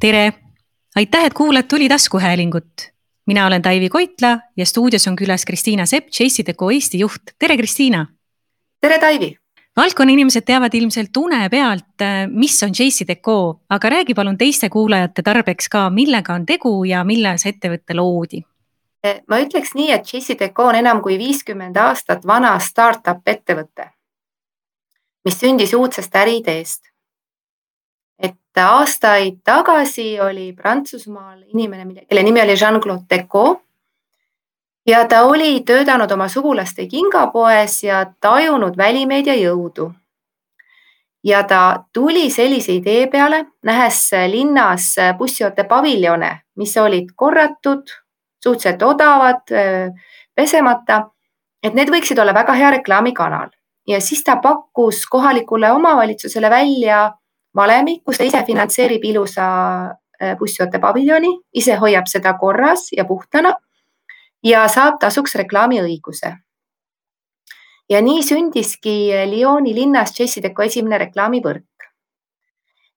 tere, aitäh, et kuulad Tuli taskuhäälingut. mina olen Taivi Koitla ja stuudios on külas Kristiina Sepp, JCDecaux Eesti juht. tere, Kristiina. tere, Taivi. valdkonna inimesed teavad ilmselt une pealt, mis on JCDecaux, aga räägi palun teiste kuulajate tarbeks ka, millega on tegu ja millal see ettevõte loodi ma ütleks nii, et JCDecaux on enam kui viiskümmend aastat vana startup ettevõte, mis sündis uudsest äriideest et aastaid tagasi oli Prantsusmaal inimene, kelle nimi oli Jean-Claude Decaux. ja ta oli töötanud oma sugulaste kingapoes ja tajunud välimeedia jõudu. ja ta tuli sellise idee peale, nähes linnas bussioote paviljone, mis olid korratud, suhteliselt odavad, pesemata, et need võiksid olla väga hea reklaamikanal ja siis ta pakkus kohalikule omavalitsusele välja valemi, kus ta ise finantseerib ilusa äh, bussioote paviljoni, ise hoiab seda korras ja puhtana ja saab tasuks reklaamiõiguse. ja nii sündiski Lyoni linnas Jessideko esimene reklaamivõrk.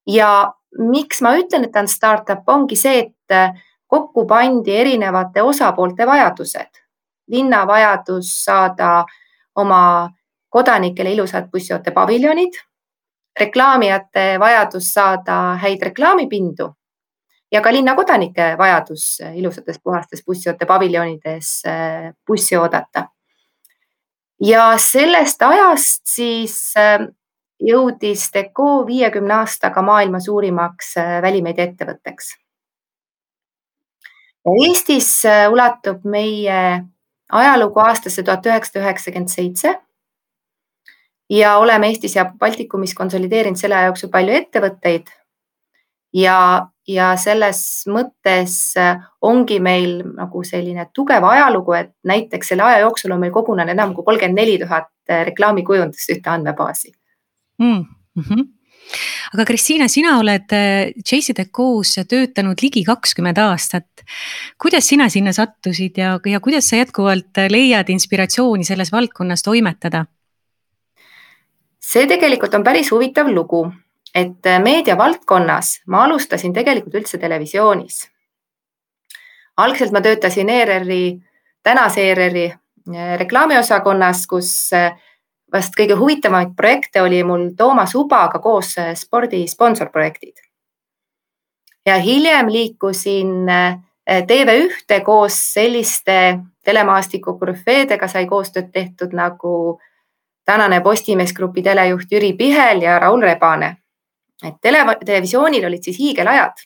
ja miks ma ütlen, et ta on startup, ongi see, et äh, kokku pandi erinevate osapoolte vajadused. linna vajadus saada oma kodanikele ilusad bussioote paviljonid reklaamijate vajadus saada häid reklaamipindu ja ka linnakodanike vajadus ilusates puhastes bussioote paviljonides äh, bussi oodata. ja sellest ajast siis äh, jõudis Deco viiekümne aastaga maailma suurimaks äh, välimeediaettevõtteks. Eestis ulatub meie ajalugu aastasse tuhat üheksasada üheksakümmend seitse ja oleme Eestis ja Baltikumis konsolideerinud selle aja jooksul palju ettevõtteid. ja, ja selles mõttes äh, ongi meil nagu selline tugev ajalugu, et näiteks selle aja jooksul on meil kogunenud enam kui kolmkümmend neli tuhat äh, reklaamikujundust ühte andmebaasi mm. -hmm aga Kristiina, sina oled äh, JCDecau's töötanud ligi kakskümmend aastat. kuidas sina sinna sattusid ja, ja kuidas sa jätkuvalt leiad inspiratsiooni selles valdkonnas toimetada? See tegelikult on päris huvitav lugu, et äh, meediavaldkonnas ma alustasin tegelikult üldse televisioonis. algselt ma töötasin ERR-i, tänase ERR-i äh, reklaamiosakonnas, kus äh, vast kõige huvitavamaid projekte oli mul Toomas Ubaga koos spordi sponsorprojektid. ja hiljem liikusin TV1-te koos selliste telemaastiku korüfeedega sai koostööd tehtud nagu tänane Postimees Grupi telejuht Jüri Pihel ja Raul Rebane. et tele, televisioonil olid siis hiigelajad.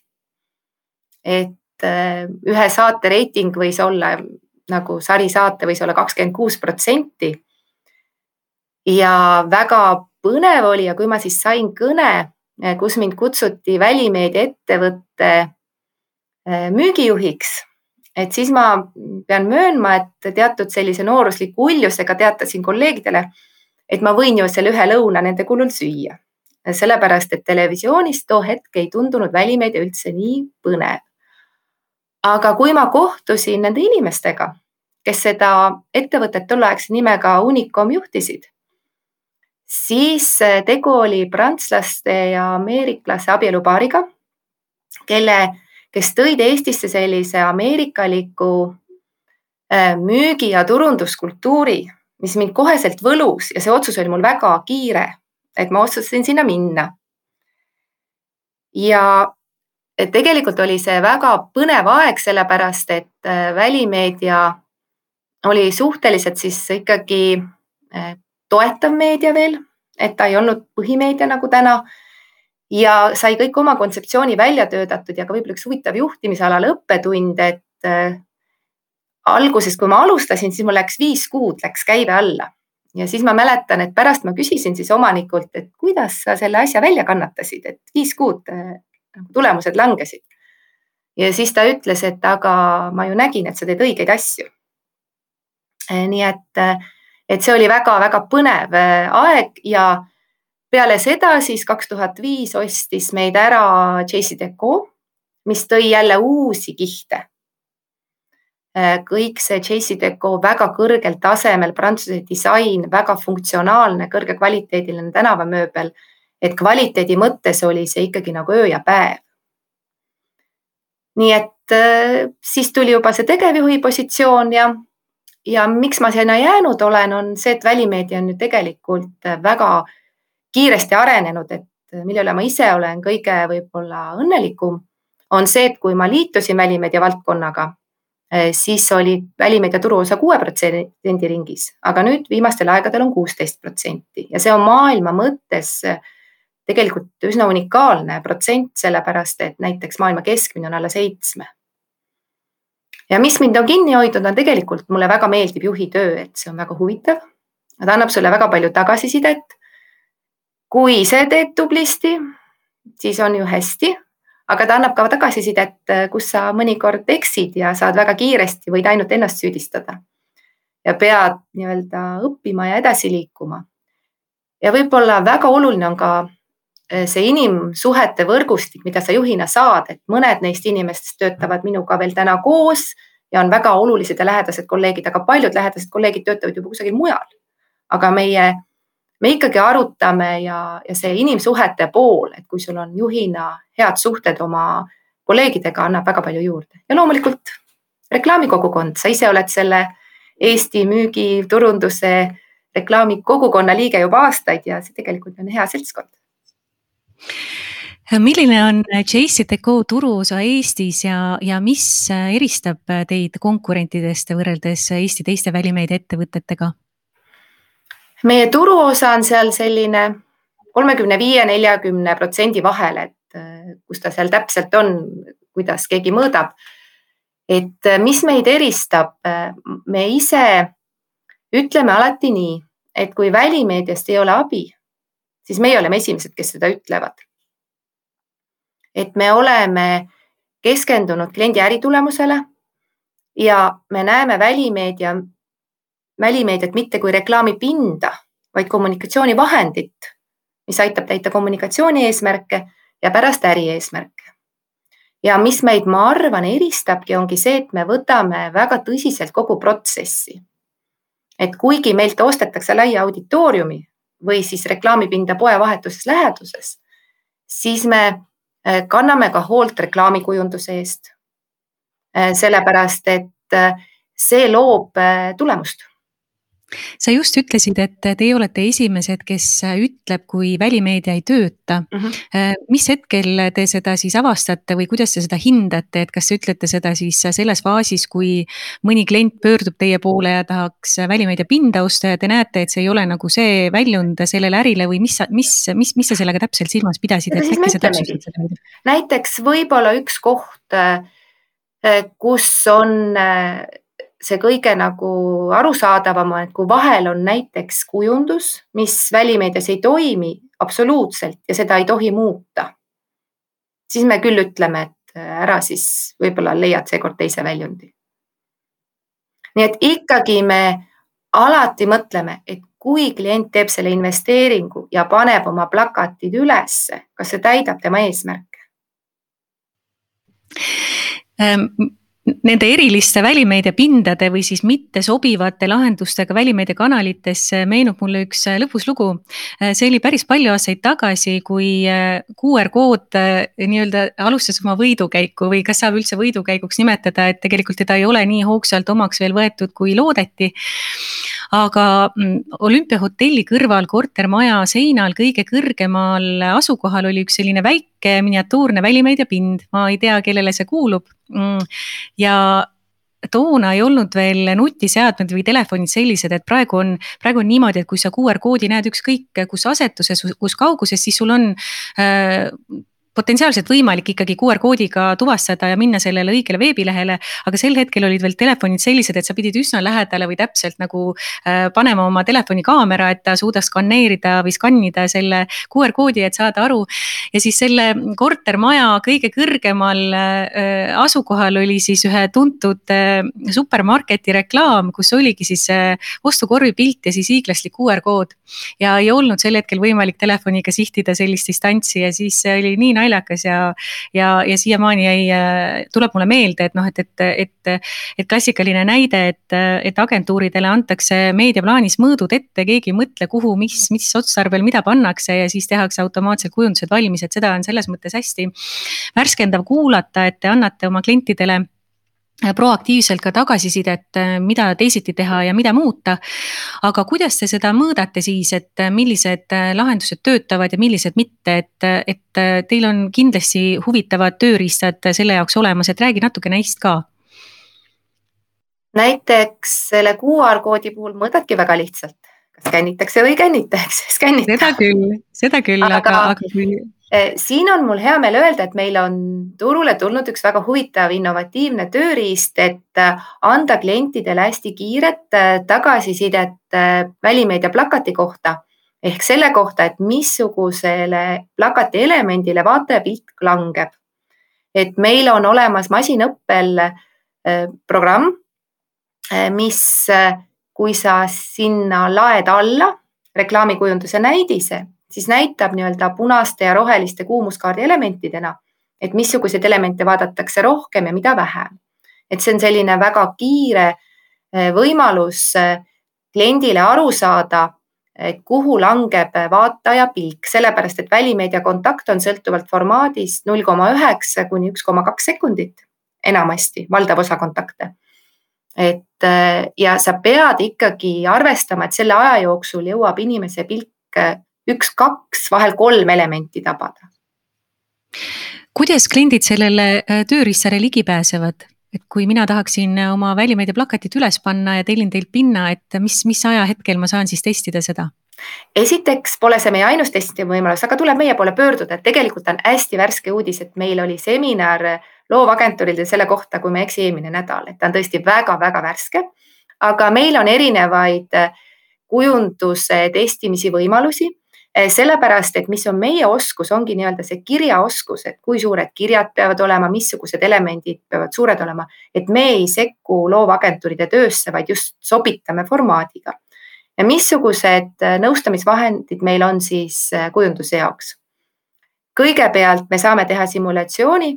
et äh, ühe saate reiting võis olla nagu sarisaate võis olla kakskümmend kuus protsenti. ja väga põnev oli ja kui ma siis sain kõne, äh, kus mind kutsuti välimeedia ettevõtte äh, müügijuhiks et siis ma pean möönma, et teatud sellise noorusliku uljusega teatasin kolleegidele, et ma võin ju selle ühe lõuna nende kulul süüa. sellepärast, et televisioonis too hetk ei tundunud välimeedia üldse nii põnev. aga kui ma kohtusin nende inimestega, kes seda ettevõtet tolleaegse nimega Unicom juhtisid, siis tegu oli prantslaste ja ameeriklase abielupaariga, kelle, kes tõid Eestisse sellise ameerikaliku äh, müügi ja turunduskultuuri mis mind koheselt võlus ja see otsus oli mul väga kiire, et ma otsustasin sinna minna. ja tegelikult oli see väga põnev aeg, sellepärast et äh, välimeedia oli suhteliselt siis ikkagi äh, toetav meedia veel, et ta ei olnud põhimeedia nagu täna ja sai kõik oma kontseptsiooni välja töötatud ja ka võib-olla üks huvitav juhtimisalal õppetund, et äh, alguses, kui ma alustasin, siis mul läks viis kuud läks käive alla ja siis ma mäletan, et pärast ma küsisin siis omanikult, et kuidas sa selle asja välja kannatasid, et viis kuud äh, nagu tulemused langesid. ja siis ta ütles, et aga ma ju nägin, et sa teed õigeid asju. Äh, nii et, äh, et see oli väga-väga põnev aeg ja peale seda siis kaks tuhat viis ostis meid ära JCDecaux, mis tõi jälle uusi kihte kõik see JCDecaux väga kõrgel tasemel prantsuse disain, väga funktsionaalne, kõrgekvaliteediline tänavamööbel. et kvaliteedi mõttes oli see ikkagi nagu öö ja päev. nii et siis tuli juba see tegevjuhi positsioon ja, ja miks ma sinna jäänud olen, on see, et välimeedia on ju tegelikult väga kiiresti arenenud, et mille üle ma ise olen kõige võib-olla õnnelikum, on see, et kui ma liitusin välimeedia valdkonnaga, siis oli välimeedia turuosa kuue protsendi ringis, aga nüüd viimastel aegadel on kuusteist protsenti ja see on maailma mõttes eh, tegelikult üsna unikaalne protsent, sellepärast et näiteks maailma keskmine on alla seitsme. ja mis mind on kinni hoidnud, on tegelikult mulle väga meeldib juhi töö, et see on väga huvitav. ta annab sulle väga palju tagasisidet kui ise teed tublisti, siis on ju hästi, aga ta annab ka tagasisidet, kus sa mõnikord eksid ja saad väga kiiresti, võid ainult ennast süüdistada. ja pead nii-öelda õppima ja edasi liikuma. ja võib-olla väga oluline on ka eh, see inimsuhete võrgustik, mida sa juhina saad, et mõned neist inimestest töötavad minuga veel täna koos ja on väga olulised ja lähedased kolleegid, aga paljud lähedased kolleegid töötavad juba kusagil mujal. aga meie me ikkagi arutame ja, ja see inimsuhete pool, et kui sul on juhina head suhted oma kolleegidega, annab väga palju juurde. Ja loomulikult reklaamikogukond, sa ise oled selle Eesti müügiturunduse reklaamikogukonna liige juba aastaid ja see tegelikult on hea seltskond. Milline on JCDecaux turuosa Eestis ja, ja mis eristab teid konkurentidest võrreldes Eesti teiste välimeediaettevõtetega? Meie turuosa on seal selline kolmekümne viie, neljakümne protsendi vahel, et äh, kus ta seal täpselt on, kuidas keegi mõõdab. et äh, mis meid eristab, äh, me ise ütleme alati nii, et kui välimeediast ei ole abi, siis meie oleme esimesed, kes seda ütlevad. et me oleme keskendunud kliendi äritulemusele ja me näeme välimeedia välimeediat mitte kui reklaamipinda, vaid kommunikatsioonivahendit, mis aitab täita kommunikatsiooni eesmärke ja pärast ärieesmärke. ja mis meid, ma arvan, eristabki, ongi see, et me võtame väga tõsiselt kogu protsessi. et kuigi meilt ostetakse laia auditooriumi või siis reklaamipinda poe vahetuses läheduses, siis me äh, kanname ka hoolt reklaamikujunduse eest. Äh, sellepärast, et äh, see loob tulemust sa just ütlesid, et teie olete esimesed, kes ütleb, kui välimeedia ei tööta mm. -hmm. mis hetkel te seda siis avastate või kuidas te seda hindate, et kas te ütlete seda siis selles faasis, kui mõni klient pöördub teie poole ja tahaks välimeedia pinda osta ja te näete, et see ei ole nagu see väljund sellele ärile või mis, mis, mis, mis sa sellega täpselt silmas pidasid? näiteks võib-olla üks koht, äh, kus on äh, see kõige nagu arusaadavam on, et kui vahel on näiteks kujundus, mis välimeedias ei toimi absoluutselt ja seda ei tohi muuta, siis me küll ütleme, et ära siis võib-olla leiad seekord teise väljundi. nii et ikkagi me alati mõtleme, et kui klient teeb selle investeeringu ja paneb oma plakatid ülesse, kas see täidab tema eesmärke ähm,? Nende eriliste välimeediapindade või siis mittesobivate lahendustega välimeediakanalitesse meenub mulle üks äh, lõbus lugu. Äh, see oli päris palju aastaid tagasi, kui äh, QR kood nii-öelda alustas oma võidukäiku või kas saab üldse võidukäiguks nimetada, et tegelikult teda ei ole nii hoogsalt omaks veel võetud, kui loodeti aga mm, olümpiahotelli kõrval kortermaja seinal kõige kõrgemal asukohal oli üks selline väike miniatuurne välimeediapind, ma ei tea, kellele see kuulub. Mm, ja toona ei olnud veel nutiseadmed või telefonid sellised, et praegu on, praegu on niimoodi, et kui sa QR koodi näed ükskõik kus asetuses, kus kauguses, siis sul on äh, potentsiaalselt võimalik ikkagi QR koodiga tuvastada ja minna sellele õigele veebilehele. aga sel hetkel olid veel telefonid sellised, et sa pidid üsna lähedale või täpselt nagu äh, panema oma telefoni kaamera, et ta suudaks skaneerida või skannida selle QR koodi, et saada aru. ja siis selle kortermaja kõige kõrgemal äh, asukohal oli siis ühe tuntud äh, supermarketi reklaam, kus oligi siis ostukorvi pilt ja siis hiiglaslik QR kood. ja ei olnud sel hetkel võimalik telefoniga sihtida sellist distantsi ja siis oli nii naljakas naljakas ja, ja, ja siiamaani jäi, tuleb mulle meelde, et noh, et, et, et, et klassikaline näide, et, et agentuuridele antakse meediaplaanis mõõdud ette, keegi ei mõtle, kuhu, mis, mis otstarbel, mida pannakse ja siis tehakse automaatselt kujundused valmis, et seda on selles mõttes hästi värskendav kuulata, et te annate oma klientidele proaktiivselt ka tagasisidet, mida teisiti teha ja mida muuta. aga kuidas te seda mõõdate siis, et millised lahendused töötavad ja millised mitte, et, et teil on kindlasti huvitavad tööriistad selle jaoks olemas, et räägi natuke neist ka. näiteks selle QR koodi puhul mõõdadki väga lihtsalt, kas skännitakse või ei kännita, eks, skännita. seda küll, seda küll, aga, aga, aga kui Eh, siin on mul hea meel öelda, et meil on turule tulnud üks väga huvitav innovatiivne tööriist, et eh, anda klientidele hästi kiiret eh, tagasisidet välimeedia plakati kohta ehk selle kohta, et missugusele plakati elemendile vaataja pilk langeb. et meil on olemas masinõppel programm, mis, kui sa sinna laed alla reklaamikujunduse näidise siis näitab nii-öelda punaste ja roheliste kuumuskaardi elementidena, et missuguseid elemente vaadatakse rohkem ja mida vähem. et see on selline väga kiire eh, võimalus eh, kliendile aru saada, kuhu langeb vaataja pilk, sellepärast et välimeedia kontakt on sõltuvalt formaadist null koma üheksa kuni üks koma kaks sekundit enamasti, valdav osa kontakte. Et eh, ja sa pead ikkagi arvestama, et selle aja jooksul jõuab inimese pilk üks-kaks, vahel kolm elementi tabada. kuidas kliendid sellele äh, tööriistale ligi pääsevad? et kui mina tahaksin oma välimeedia plakatit üles panna ja tellin teilt pinna, et mis, mis ajahetkel ma saan siis testida seda? Esiteks pole see meie ainus testimise võimalus, aga tuleb meie poole pöörduda, et tegelikult on hästi värske uudis, et meil oli seminar loovagentuuridel selle kohta, kui ma ei eksi, eelmine nädal, et ta on tõesti väga-väga värske. aga meil on erinevaid kujunduse testimisi võimalusi Eh, sellepärast, et mis on meie oskus, ongi nii-öelda see kirjaoskus, et kui suured kirjad peavad olema, missugused elemendid peavad suured olema, et me ei sekku loovagentuuride töösse, vaid just sobitame formaadiga. Ja missugused eh, nõustamisvahendid meil on siis eh, kujunduse jaoks? kõigepealt me saame teha simulatsiooni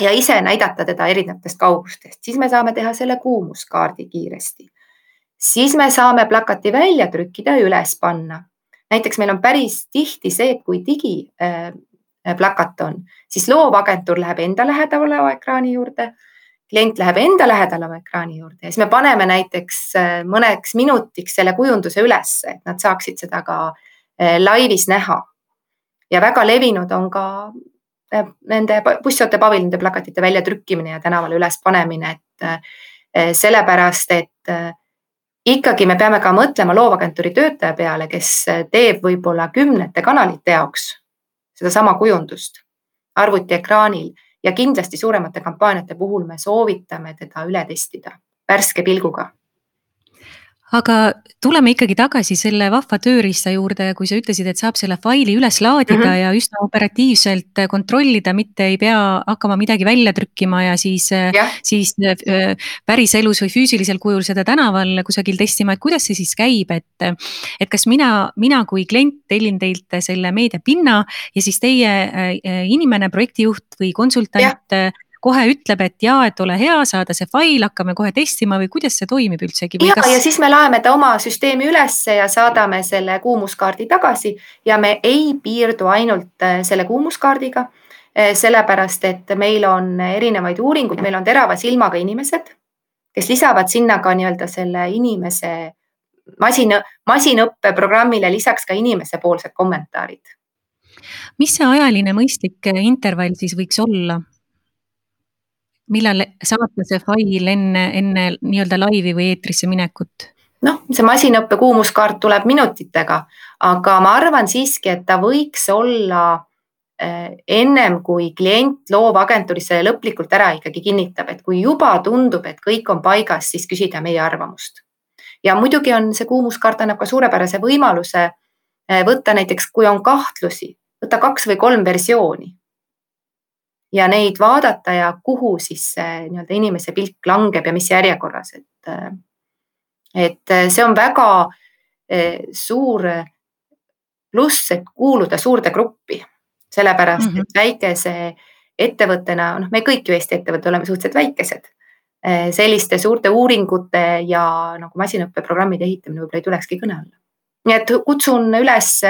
ja ise näidata teda erinevatest kaugustest, siis me saame teha selle kuumuskaardi kiiresti. siis me saame plakati välja trükkida ja üles panna näiteks meil on päris tihti see, et kui digiplakat äh, on, siis loovagentuur läheb enda lähedal oleva ekraani juurde, klient läheb enda lähedal oleva ekraani juurde ja siis me paneme näiteks äh, mõneks minutiks selle kujunduse ülesse, et nad saaksid seda ka äh, laivis näha. ja väga levinud on ka nende bussjoote paviljonide plakatite väljatrükkimine ja tänavale ülespanemine, et sellepärast, et ikkagi me peame ka mõtlema loovagentuuri töötaja peale, kes teeb võib-olla kümnete kanalite jaoks sedasama kujundust arvutiekraanil ja kindlasti suuremate kampaaniate puhul me soovitame teda üle testida värske pilguga aga tuleme ikkagi tagasi selle vahva tööriista juurde, kui sa ütlesid, et saab selle faili üles laadida mm -hmm. ja üsna operatiivselt kontrollida, mitte ei pea hakkama midagi välja trükkima ja siis yeah., siis äh, päriselus või füüsilisel kujul seda tänaval kusagil testima, et kuidas see siis käib, et. et kas mina, mina kui klient tellin teilt selle meediapinna ja siis teie äh, inimene, projektijuht või konsultant yeah kohe ütleb, et jaa, et ole hea, saada see fail, hakkame kohe testima või kuidas see toimib üldsegi? ja kas..., ja siis me laeme ta oma süsteemi ülesse ja saadame selle kuumuskaardi tagasi ja me ei piirdu ainult äh, selle kuumuskaardiga. Äh, sellepärast, et meil on erinevaid uuringuid, meil on terava silmaga inimesed, kes lisavad sinna ka nii-öelda selle inimese masin, masinõppeprogrammile lisaks ka inimesepoolsed kommentaarid mis see ajaline mõistlik intervall siis võiks olla? Millal saata see fail enne, enne nii-öelda laivi või eetrisse minekut? noh, see masinõppe kuumuskaart tuleb minutitega, aga ma arvan siiski, et ta võiks olla eh, ennem kui klient loovagentuuris selle lõplikult ära ikkagi kinnitab, et kui juba tundub, et kõik on paigas, siis küsida meie arvamust. ja muidugi on see kuumuskaart annab ka suurepärase võimaluse eh, võtta näiteks, kui on kahtlusi, võtta kaks või kolm versiooni ja neid vaadata ja kuhu siis see nii-öelda inimese pilk langeb ja mis järjekorras, et. et see on väga eh, suur pluss, et kuuluda suurde gruppi. sellepärast mm -hmm. et väikese ettevõttena, noh, me kõik ju Eesti ettevõtted oleme suhteliselt väikesed. selliste suurte uuringute ja nagu masinõppeprogrammide ehitamine võib-olla ei tulekski kõne alla. nii et kutsun üles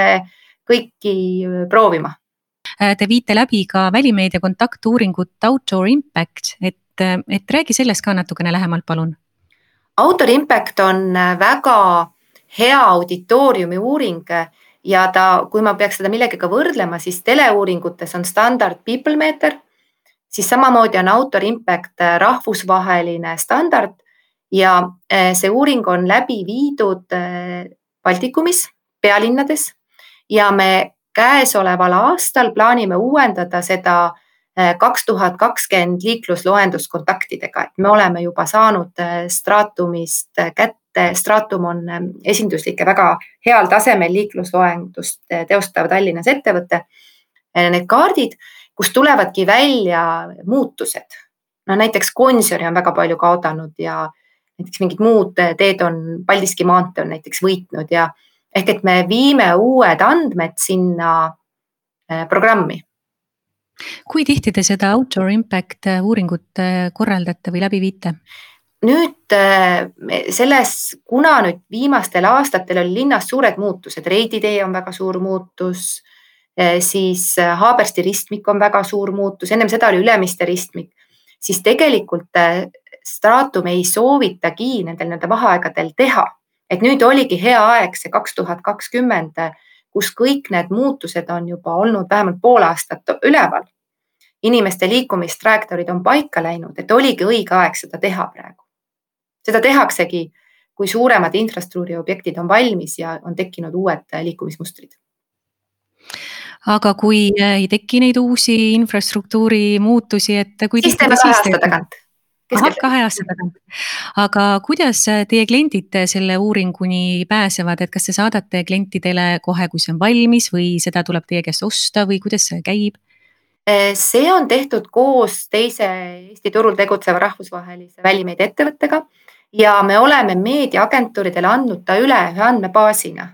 kõiki proovima. Te viite läbi ka välimeedia kontaktuuringut Outdoor Impact, et, et räägi sellest ka natukene lähemalt, palun. Outdoor Impact on väga hea auditooriumi uuring ja ta, kui ma peaks seda millegagi võrdlema, siis teleuuringutes on standard people meeter, siis samamoodi on Autor Impact äh, rahvusvaheline standard ja äh, see uuring on läbi viidud äh, Baltikumis, pealinnades. Ja me käesoleval aastal plaanime uuendada seda kaks tuhat kakskümmend liiklusloendust kontaktidega, et me oleme juba saanud Stratumist kätte et Stratum on esinduslik ja väga heal tasemel liiklusloendust teostav Tallinnas ettevõte. Need kaardid, kust tulevadki välja muutused. no näiteks Gonsiori on väga palju kaotanud ja näiteks mingid muud teed on, Paldiski maantee on näiteks võitnud ja ehk et me viime uued andmed sinna programmi kui tihti te seda outdoor impact uuringut korraldate või läbi viite? nüüd äh, selles, kuna nüüd viimastel aastatel oli linnas suured muutused, Reidi tee on väga suur muutus, äh, siis äh, Haabersti ristmik on väga suur muutus, ennem seda oli Ülemiste ristmik, siis tegelikult Stratum ei soovitagi nendel nii-öelda vaheaegadel teha, et nüüd oligi hea aeg, see kaks tuhat kakskümmend, kus kõik need muutused on juba olnud vähemalt pool aastat üleval. inimeste liikumistrajektoorid on paika läinud, et oligi õige aeg seda teha praegu seda tehaksegi, kui suuremad infrastruktuuri objektid on valmis ja on tekkinud uued liikumismustrid aga kui ei teki neid uusi infrastruktuuri muutusi, et kui siis teeme kahe aasta tagant. Ahah, kahe aasta tagant. aga kuidas teie kliendid selle uuringuni pääsevad, et kas te saadate klientidele kohe, kui see on valmis või seda tuleb teie käest osta või kuidas see käib? see on tehtud koos teise Eesti turul tegutseva rahvusvahelise välimeediaettevõttega ja me oleme meediaagentuuridele andnud ta üle ühe andmebaasina,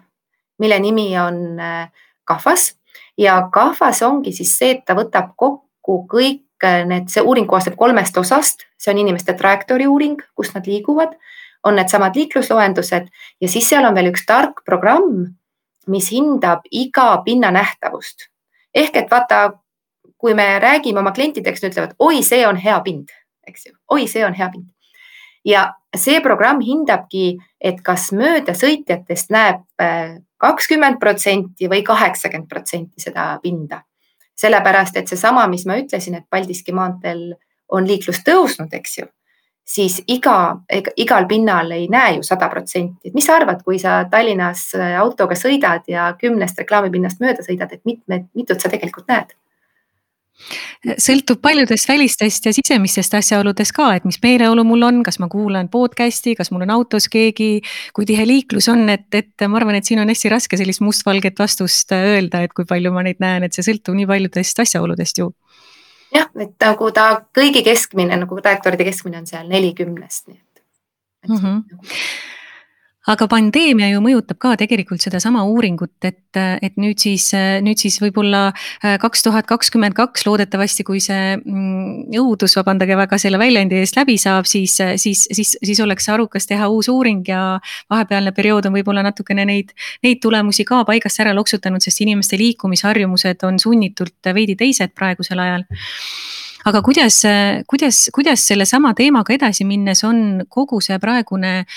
mille nimi on Kahvas äh, ja Kahvas ongi siis see, et ta võtab kokku kõik äh, need, see uuring koosneb kolmest osast, see on inimeste trajektoori uuring, kus nad liiguvad, on needsamad liiklusloendused ja siis seal on veel üks tark programm, mis hindab iga pinna nähtavust. ehk et vaata, kui me räägime oma nad ütlevad, oi, see on hea pind, eks ju, oi, see on hea pind ja see programm hindabki, et kas möödasõitjatest näeb äh, kakskümmend protsenti või kaheksakümmend protsenti seda pinda. Sellepärast, et seesama, mis ma ütlesin, et Paldiski maanteel on liiklus tõusnud, eks ju, siis iga, igal pinnal ei näe ju sada protsenti, et mis sa arvad, kui sa Tallinnas autoga sõidad ja kümnest reklaamipinnast mööda sõidad, et mitmed, mitut sa tegelikult näed sõltub paljudest välistest ja sisemistest asjaoludest ka, et mis meeleolu mul on, kas ma kuulan podcast'i, kas mul on autos keegi, kui tihe liiklus on, et, et ma arvan, et siin on hästi raske sellist mustvalget vastust öelda, et kui palju ma neid näen, et see sõltub nii paljudest asjaoludest ju. jah, et nagu ta kõigi keskmine nagu trajektooride keskmine on seal nelikümnest, nii et, et mm. -hmm aga pandeemia ju mõjutab ka tegelikult sedasama uuringut, et, et nüüd siis, nüüd siis võib-olla äh, kaks tuhat kakskümmend kaks loodetavasti, kui see mm, õudus, vabandage väga selle väljendi eest läbi saab, siis, siis, siis, siis oleks arukas teha uus uuring ja vahepealne periood on võib-olla natukene neid, neid tulemusi ka paigast ära loksutanud, sest inimeste liikumisharjumused on sunnitult veidi teised praegusel ajal. Aga kuidas, kuidas, kuidas sellesama teemaga edasi minnes on kogu see praegune äh,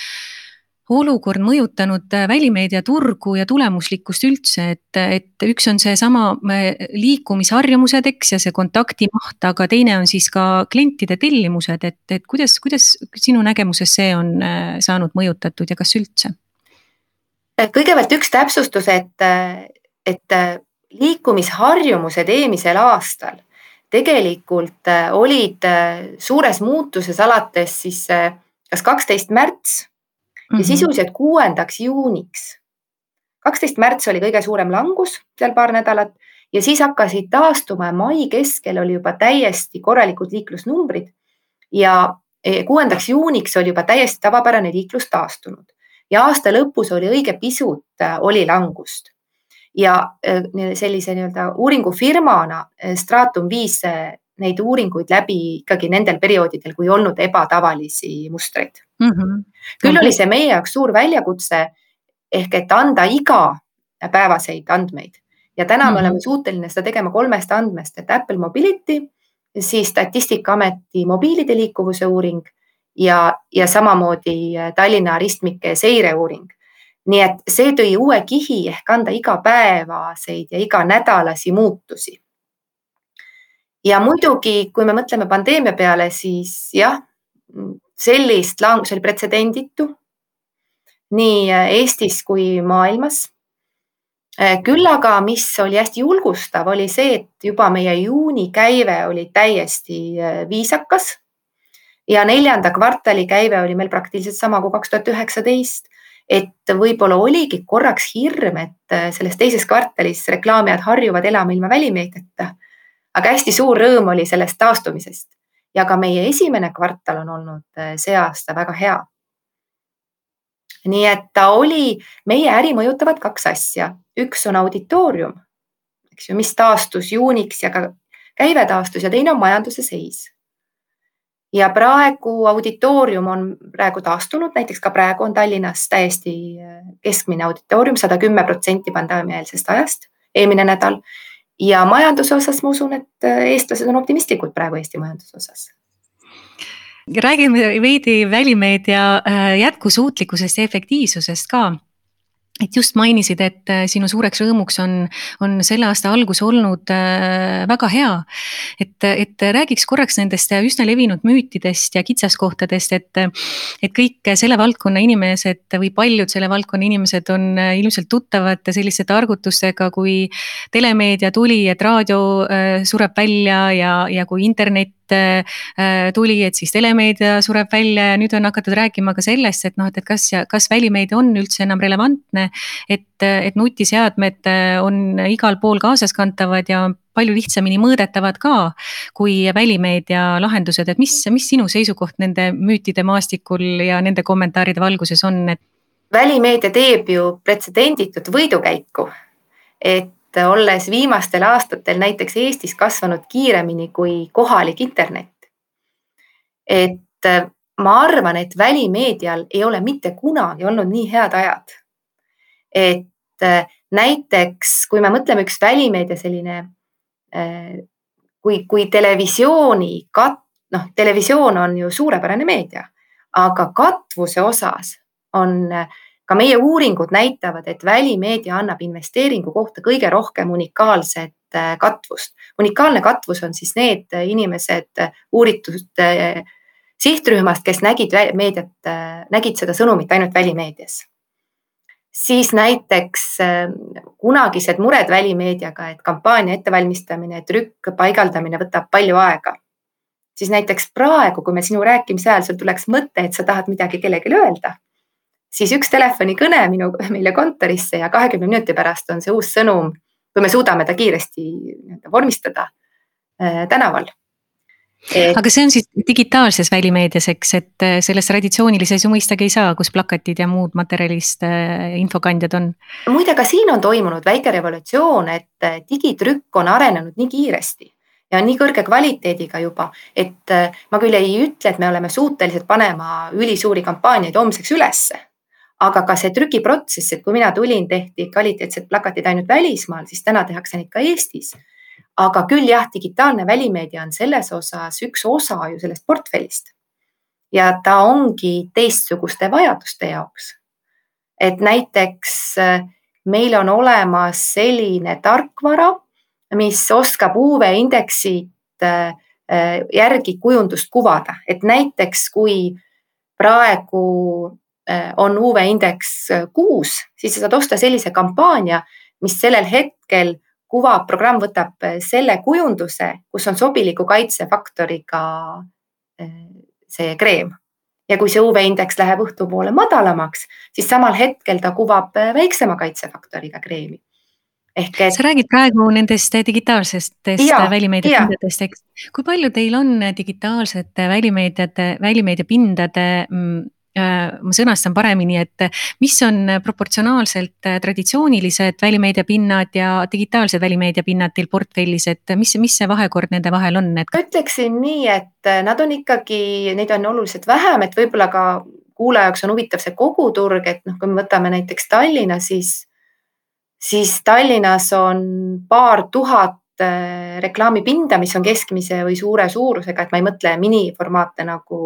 olukord mõjutanud äh, välimeedia turgu ja tulemuslikkust üldse, et, et üks on seesama äh, liikumisharjumused, eks, ja see kontaktimaht, aga teine on siis ka klientide tellimused, et, et kuidas, kuidas sinu nägemuses see on äh, saanud mõjutatud ja kas üldse? kõigepealt üks täpsustus, et, et liikumisharjumused eelmisel aastal tegelikult olid suures muutuses alates siis kas kaksteist märts ja mhm. sisuliselt kuuendaks juuniks. kaksteist märts oli kõige suurem langus seal paar nädalat ja siis hakkasid taastuma ja mai keskel oli juba täiesti korralikud liiklusnumbrid ja eh, kuuendaks juuniks oli juba täiesti tavapärane liiklus taastunud ja aasta lõpus oli õige pisut, äh, oli langust. ja sellise nii-öelda uuringufirmana Stratum viis neid uuringuid läbi ikkagi nendel perioodidel, kui olnud ebatavalisi mustreid mm. -hmm. küll oli see meie jaoks suur väljakutse ehk et anda igapäevaseid andmeid ja täna mm -hmm. me oleme suuteline seda tegema kolmest andmest, et Apple Mobility, siis Statistikaameti mobiilide liikuvuse uuring ja, ja samamoodi Tallinna ristmike seireuuring. nii et see tõi uue kihi ehk anda igapäevaseid ja iganädalasi muutusi ja muidugi, kui me mõtleme pandeemia peale, siis jah, sellist langus oli pretsedenditu nii Eestis kui maailmas. küll aga, mis oli hästi julgustav, oli see, et juba meie juuni käive oli täiesti äh, viisakas. ja neljanda kvartali käive oli meil praktiliselt sama kui kaks tuhat üheksateist. et võib-olla oligi korraks hirm, et äh, selles teises kvartalis reklaamijad harjuvad elama ilma välimeediata aga hästi suur rõõm oli sellest taastumisest ja ka meie esimene kvartal on olnud äh, see aasta väga hea. nii et ta oli, meie äri mõjutavad kaks asja, üks on auditoorium, eks ju, mis taastus juuniks ja ka käive taastus ja teine on majanduse seis. ja praegu auditoorium on praegu taastunud, näiteks ka praegu on Tallinnas täiesti äh, keskmine auditoorium, sada kümme protsenti pandeemiaeelsest ajast, eelmine nädal ja majanduse osas ma usun, et äh, eestlased on optimistlikud praegu Eesti majanduse osas. Räägime veidi välimeedia äh, jätkusuutlikkusest ja efektiivsusest ka et just mainisid, et äh, sinu suureks rõõmuks on, on selle aasta algus olnud äh, väga hea. et, et räägiks korraks nendest üsna levinud müütidest ja kitsaskohtadest, et, et kõik selle valdkonna inimesed või paljud selle valdkonna inimesed on äh, ilmselt tuttavad selliste targutustega, kui telemeedia tuli, et raadio sureb välja ja, ja kui internet tuli, et siis telemeedia sureb välja ja nüüd on hakatud rääkima ka sellest, et noh, et, et kas, kas välimeedia on üldse enam relevantne et, et nutiseadmed on igal pool kaasaskantavad ja palju lihtsamini mõõdetavad ka kui välimeedia lahendused, et mis, mis sinu seisukoht nende müütide maastikul ja nende kommentaaride valguses on, et? välimeedia teeb ju pretsedenditut võidukäiku, et olles viimastel aastatel näiteks Eestis kasvanud kiiremini kui kohalik internet. et ma arvan, et välimeedial ei ole mitte kunagi olnud nii head ajad et äh, näiteks kui me mõtleme üks välimeedia selline, äh, kui, kui televisiooni kat-, noh, televisioon on ju suurepärane meedia, aga katvuse osas on ka meie uuringud näitavad, et välimeedia annab investeeringu kohta kõige rohkem unikaalset äh, katvust. unikaalne katvus on siis need inimesed uuritud sihtrühmast, kes nägid meediat, nägid seda sõnumit ainult välimeedias siis näiteks äh, kunagised mured välimeediaga, et kampaania ettevalmistamine, trükk, paigaldamine võtab palju aega. siis näiteks praegu, kui me sinu rääkimise ajal, sul tuleks mõte, et sa tahad midagi kellelegi öelda, siis üks telefonikõne minu, meile kontorisse ja kahekümne minuti pärast on see uus sõnum, kui me suudame ta kiiresti vormistada äh, tänaval Et... aga see on siis digitaalses välimeedias, eks, et äh, selles traditsioonilises ju mõistagi ei saa, kus plakatid ja muud materjalist äh, infokandjad on. muide, ka siin on toimunud väike revolutsioon, et digitrükk on arenenud nii kiiresti ja nii kõrge kvaliteediga juba, et ma küll ei ütle, et me oleme suutelised panema ülisuuri kampaaniaid homseks ülesse. Aga ka see trükiprotsess, et kui mina tulin, tehti kvaliteetsed plakatid ainult välismaal, siis täna tehakse neid ka Eestis aga küll jah, digitaalne välimeedia on selles osas üks osa ju sellest portfellist. ja ta ongi teistsuguste vajaduste jaoks. et näiteks äh, meil on olemas selline tarkvara, mis oskab UV-indeksit äh, äh, järgi kujundust kuvada, et näiteks kui praegu on UV-indeks kuus, siis sa saad osta sellise kampaania, mis sellel hetkel kuva programm võtab eh, selle kujunduse, kus on sobiliku kaitsefaktoriga see kreem ja kui see UV-indeks läheb õhtupoole madalamaks, siis samal hetkel ta kuvab väiksema kaitsefaktoriga kreemi. ehk et. sa räägid praegu nendest digitaalsetest välimeediapindadest, eks. kui palju teil on digitaalsete välimeediate, välimeediapindade mm, ma sõnastan paremini, et mis on proportsionaalselt traditsioonilised välimeediapinnad ja digitaalsed välimeediapinnad teil portfellis, et mis, mis see vahekord nende vahel on, et? ma ütleksin nii, et nad on ikkagi, neid on oluliselt vähem, et võib-olla ka kuulaja jaoks on huvitav see koguturg, et noh, kui me võtame näiteks Tallinna, siis, siis Tallinnas on paar tuhat äh, reklaamipinda, mis on keskmise või suure suurusega, et ma ei mõtle miniformaate nagu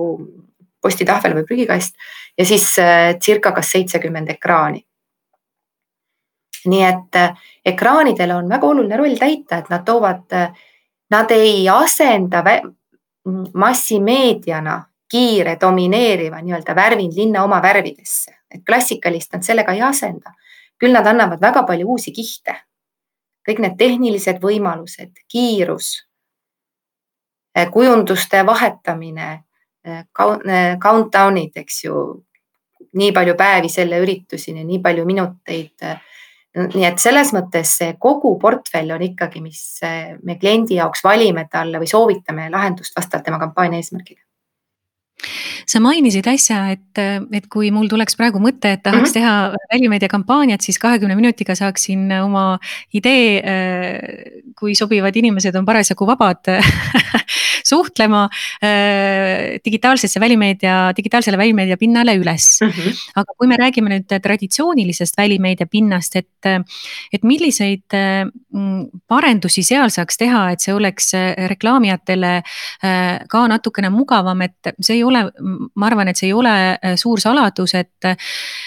postitahvel või prügikast ja siis äh, circa kas seitsekümmend ekraani. nii et äh, ekraanidel on väga oluline roll täita, et nad toovad, nad ei asenda massimeediana kiire, domineeriva nii-öelda värvind linna oma värvidesse, et klassikalist nad sellega ei asenda. küll nad annavad väga palju uusi kihte. kõik need tehnilised võimalused, kiirus, kujunduste vahetamine, countdown'id, eks ju, nii palju päevi selle ürituseni, nii palju minuteid. nii et selles mõttes see kogu portfell on ikkagi, mis me kliendi jaoks valime talle või soovitame lahendust vastavalt tema kampaania eesmärgile sa mainisid äsja, et, et kui mul tuleks praegu mõte, et tahaks mm -hmm. teha välimeediakampaaniat, siis kahekümne minutiga saaksin oma idee, kui sobivad inimesed on parasjagu vabad suhtlema digitaalsesse välimeedia, digitaalsele välimeedia pinnale üles mm. -hmm. aga kui me räägime nüüd traditsioonilisest välimeedia pinnast, et, et milliseid parendusi seal saaks teha, et see oleks reklaamijatele ka natukene mugavam, et see ei ole, ma arvan, et see ei ole äh, suur saladus, et,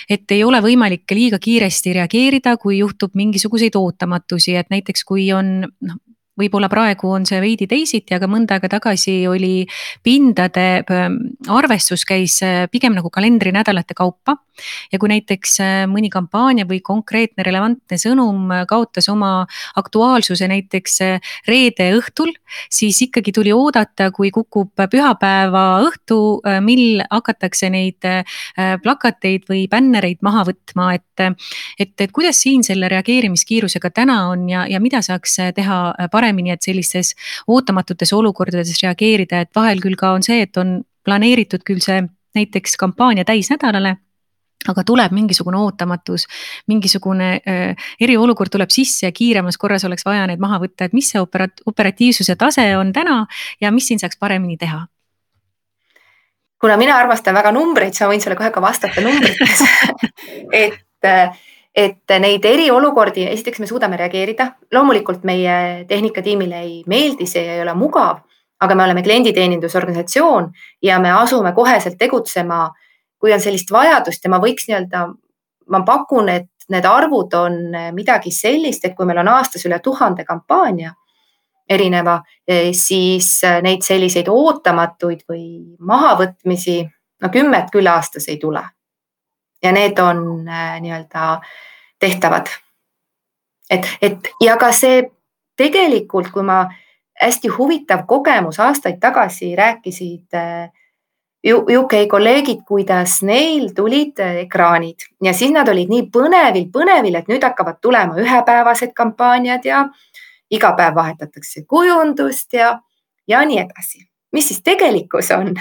et ei ole võimalik liiga kiiresti reageerida, kui juhtub mingisuguseid ootamatusi, et näiteks kui on noh võib-olla praegu on see veidi teisiti, aga mõnda aega tagasi oli pindade ähm, arvestus käis äh, pigem nagu kalendrinädalate kaupa. ja kui näiteks äh, mõni kampaania või konkreetne relevantne sõnum äh, kaotas oma aktuaalsuse näiteks reede õhtul, siis ikkagi tuli oodata, kui kukub pühapäeva õhtu, mil hakatakse neid plakateid või bännereid maha võtma, et. et, et kuidas siin selle reageerimiskiirusega täna on ja, ja mida saaks teha paremini paremini, et sellistes ootamatutes olukordades reageerida, et vahel küll ka on see, et on planeeritud küll see näiteks kampaania täisnädalale aga tuleb mingisugune ootamatus, mingisugune äh, eriolukord tuleb sisse ja kiiremas korras oleks vaja need maha võtta, et mis see operat-, operatiivsuse tase on täna ja mis siin saaks paremini teha? kuna mina armastan väga numbreid, siis ma võin sulle kohe ka vastata numbrites et äh, et neid eriolukordi, esiteks me suudame reageerida, loomulikult meie tehnikatiimile ei meeldi, see ei ole mugav, aga me oleme klienditeenindusorganisatsioon ja me asume koheselt tegutsema, kui on sellist vajadust. Ja ma võiks nii-öelda, ma pakun, et need arvud on midagi sellist, et kui meil on aastas üle tuhande kampaania erineva, siis neid selliseid ootamatuid või mahavõtmisi, no kümmet küll aastas ei tule ja need on äh, nii-öelda tehtavad. et, et ja ka see tegelikult, kui ma hästi huvitav kogemus aastaid tagasi rääkisid äh, UK kolleegid, kuidas neil tulid äh, ekraanid ja siis nad olid nii põnevil, põnevil, et nüüd hakkavad tulema ühepäevased kampaaniad ja iga päev vahetatakse kujundust ja, ja nii edasi. mis siis tegelikkus on?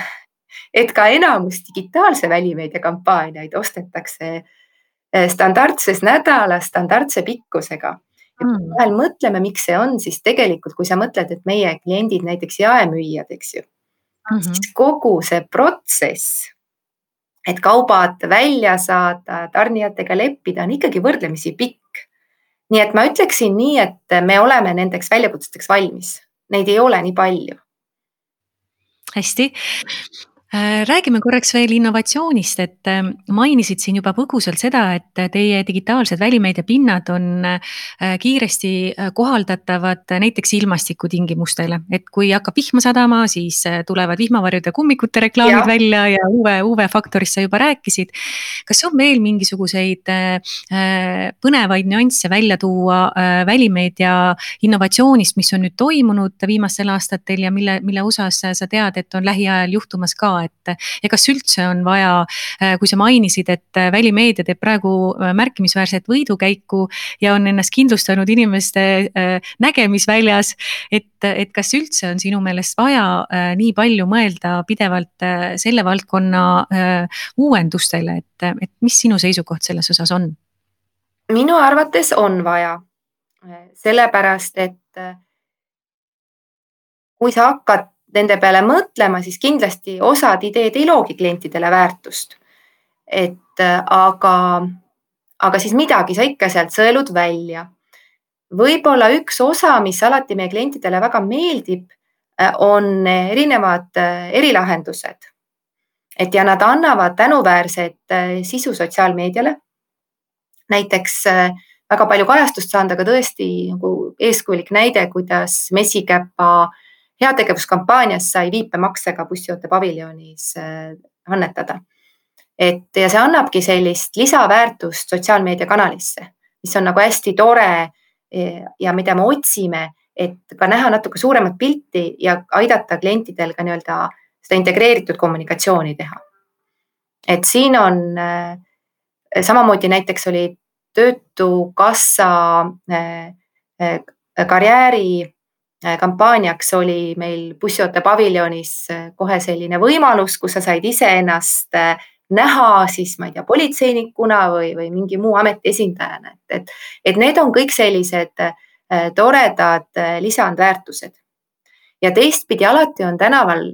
Et ka enamus digitaalse välimeedia kampaaniaid ostetakse eh, standardses nädalas standardse pikkusega. Mm. vahel mõtleme, miks see on, siis tegelikult, kui sa mõtled, et meie kliendid, näiteks jaemüüjad, eks ju mm, -hmm. siis kogu see protsess, et kaubad välja saada, tarnijatega leppida, on ikkagi võrdlemisi pikk. nii et ma ütleksin nii, et me oleme nendeks väljakutseteks valmis, neid ei ole nii palju hästi, räägime korraks veel innovatsioonist, et ähm, mainisid siin juba põgusalt seda, et teie digitaalsed välimeediapinnad on äh, kiiresti äh, kohaldatavad näiteks ilmastikutingimustele. et kui hakkab vihma sadama, siis tulevad vihmavarjude kummikute reklaamid ja. välja ja UV, UV-faktorist sa juba rääkisid. kas on veel mingisuguseid põnevaid nüansse välja tuua välimeedia innovatsioonist, mis on nüüd toimunud viimastel aastatel ja mille, mille osas sa tead, et on lähiajal juhtumas ka et ja kas üldse on vaja, kui sa mainisid, et välimeedia teeb praegu märkimisväärset võidukäiku ja on ennast kindlustanud inimeste nägemisväljas, et, et kas üldse on sinu meelest vaja nii palju mõelda pidevalt selle valdkonna uuendustele, et, et mis sinu seisukoht selles osas on? minu arvates on vaja, sellepärast et kui sa hakkad nende peale mõtlema, siis kindlasti osad ideed ei loogi klientidele väärtust. et aga, aga siis midagi sa ikka sealt sõelud välja. võib-olla üks osa, mis alati meie klientidele väga meeldib, on erinevad erilahendused. et ja nad annavad tänuväärset sisu sotsiaalmeediale. näiteks väga palju kajastust saanud, aga tõesti nagu eeskujulik näide, kuidas mesikäpa äh, heategevuskampaanias sai viipemaksega bussioote paviljonis äh, annetada. et ja see annabki sellist lisaväärtust sotsiaalmeediakanalisse, mis on nagu hästi tore ja mida me otsime, et ka näha natuke suuremat pilti ja aidata klientidel ka nii-öelda seda integreeritud kommunikatsiooni teha. et siin on äh, samamoodi näiteks oli Töötukassa äh, karjääri kampaaniaks oli meil bussioote paviljonis äh, kohe selline võimalus, kus sa said iseennast äh, näha siis ma ei tea, politseinikuna või, või mingi muu ameti esindajana, et, et, et need on kõik sellised toredad lisandväärtused. ja teistpidi alati on tänaval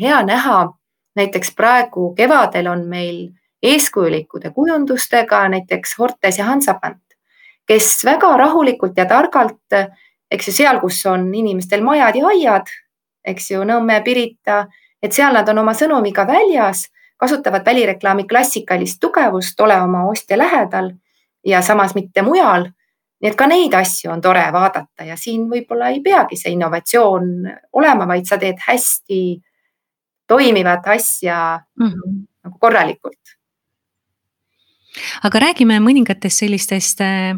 hea näha, näiteks praegu kevadel on meil eeskujulikude kujundustega näiteks Hortes ja Hansapant, kes väga rahulikult ja targalt eks ju seal, kus on inimestel majad ja aiad, eks ju, Nõmme, Pirita, et seal nad on oma sõnumiga väljas, kasutavad välireklaami klassikalist tugevust, ole oma ostja lähedal ja samas mitte mujal. nii et ka neid asju on tore vaadata ja siin võib-olla ei peagi see innovatsioon olema, vaid sa teed hästi toimivat asja mm -hmm. nagu korralikult aga räägime mõningatest sellistest äh,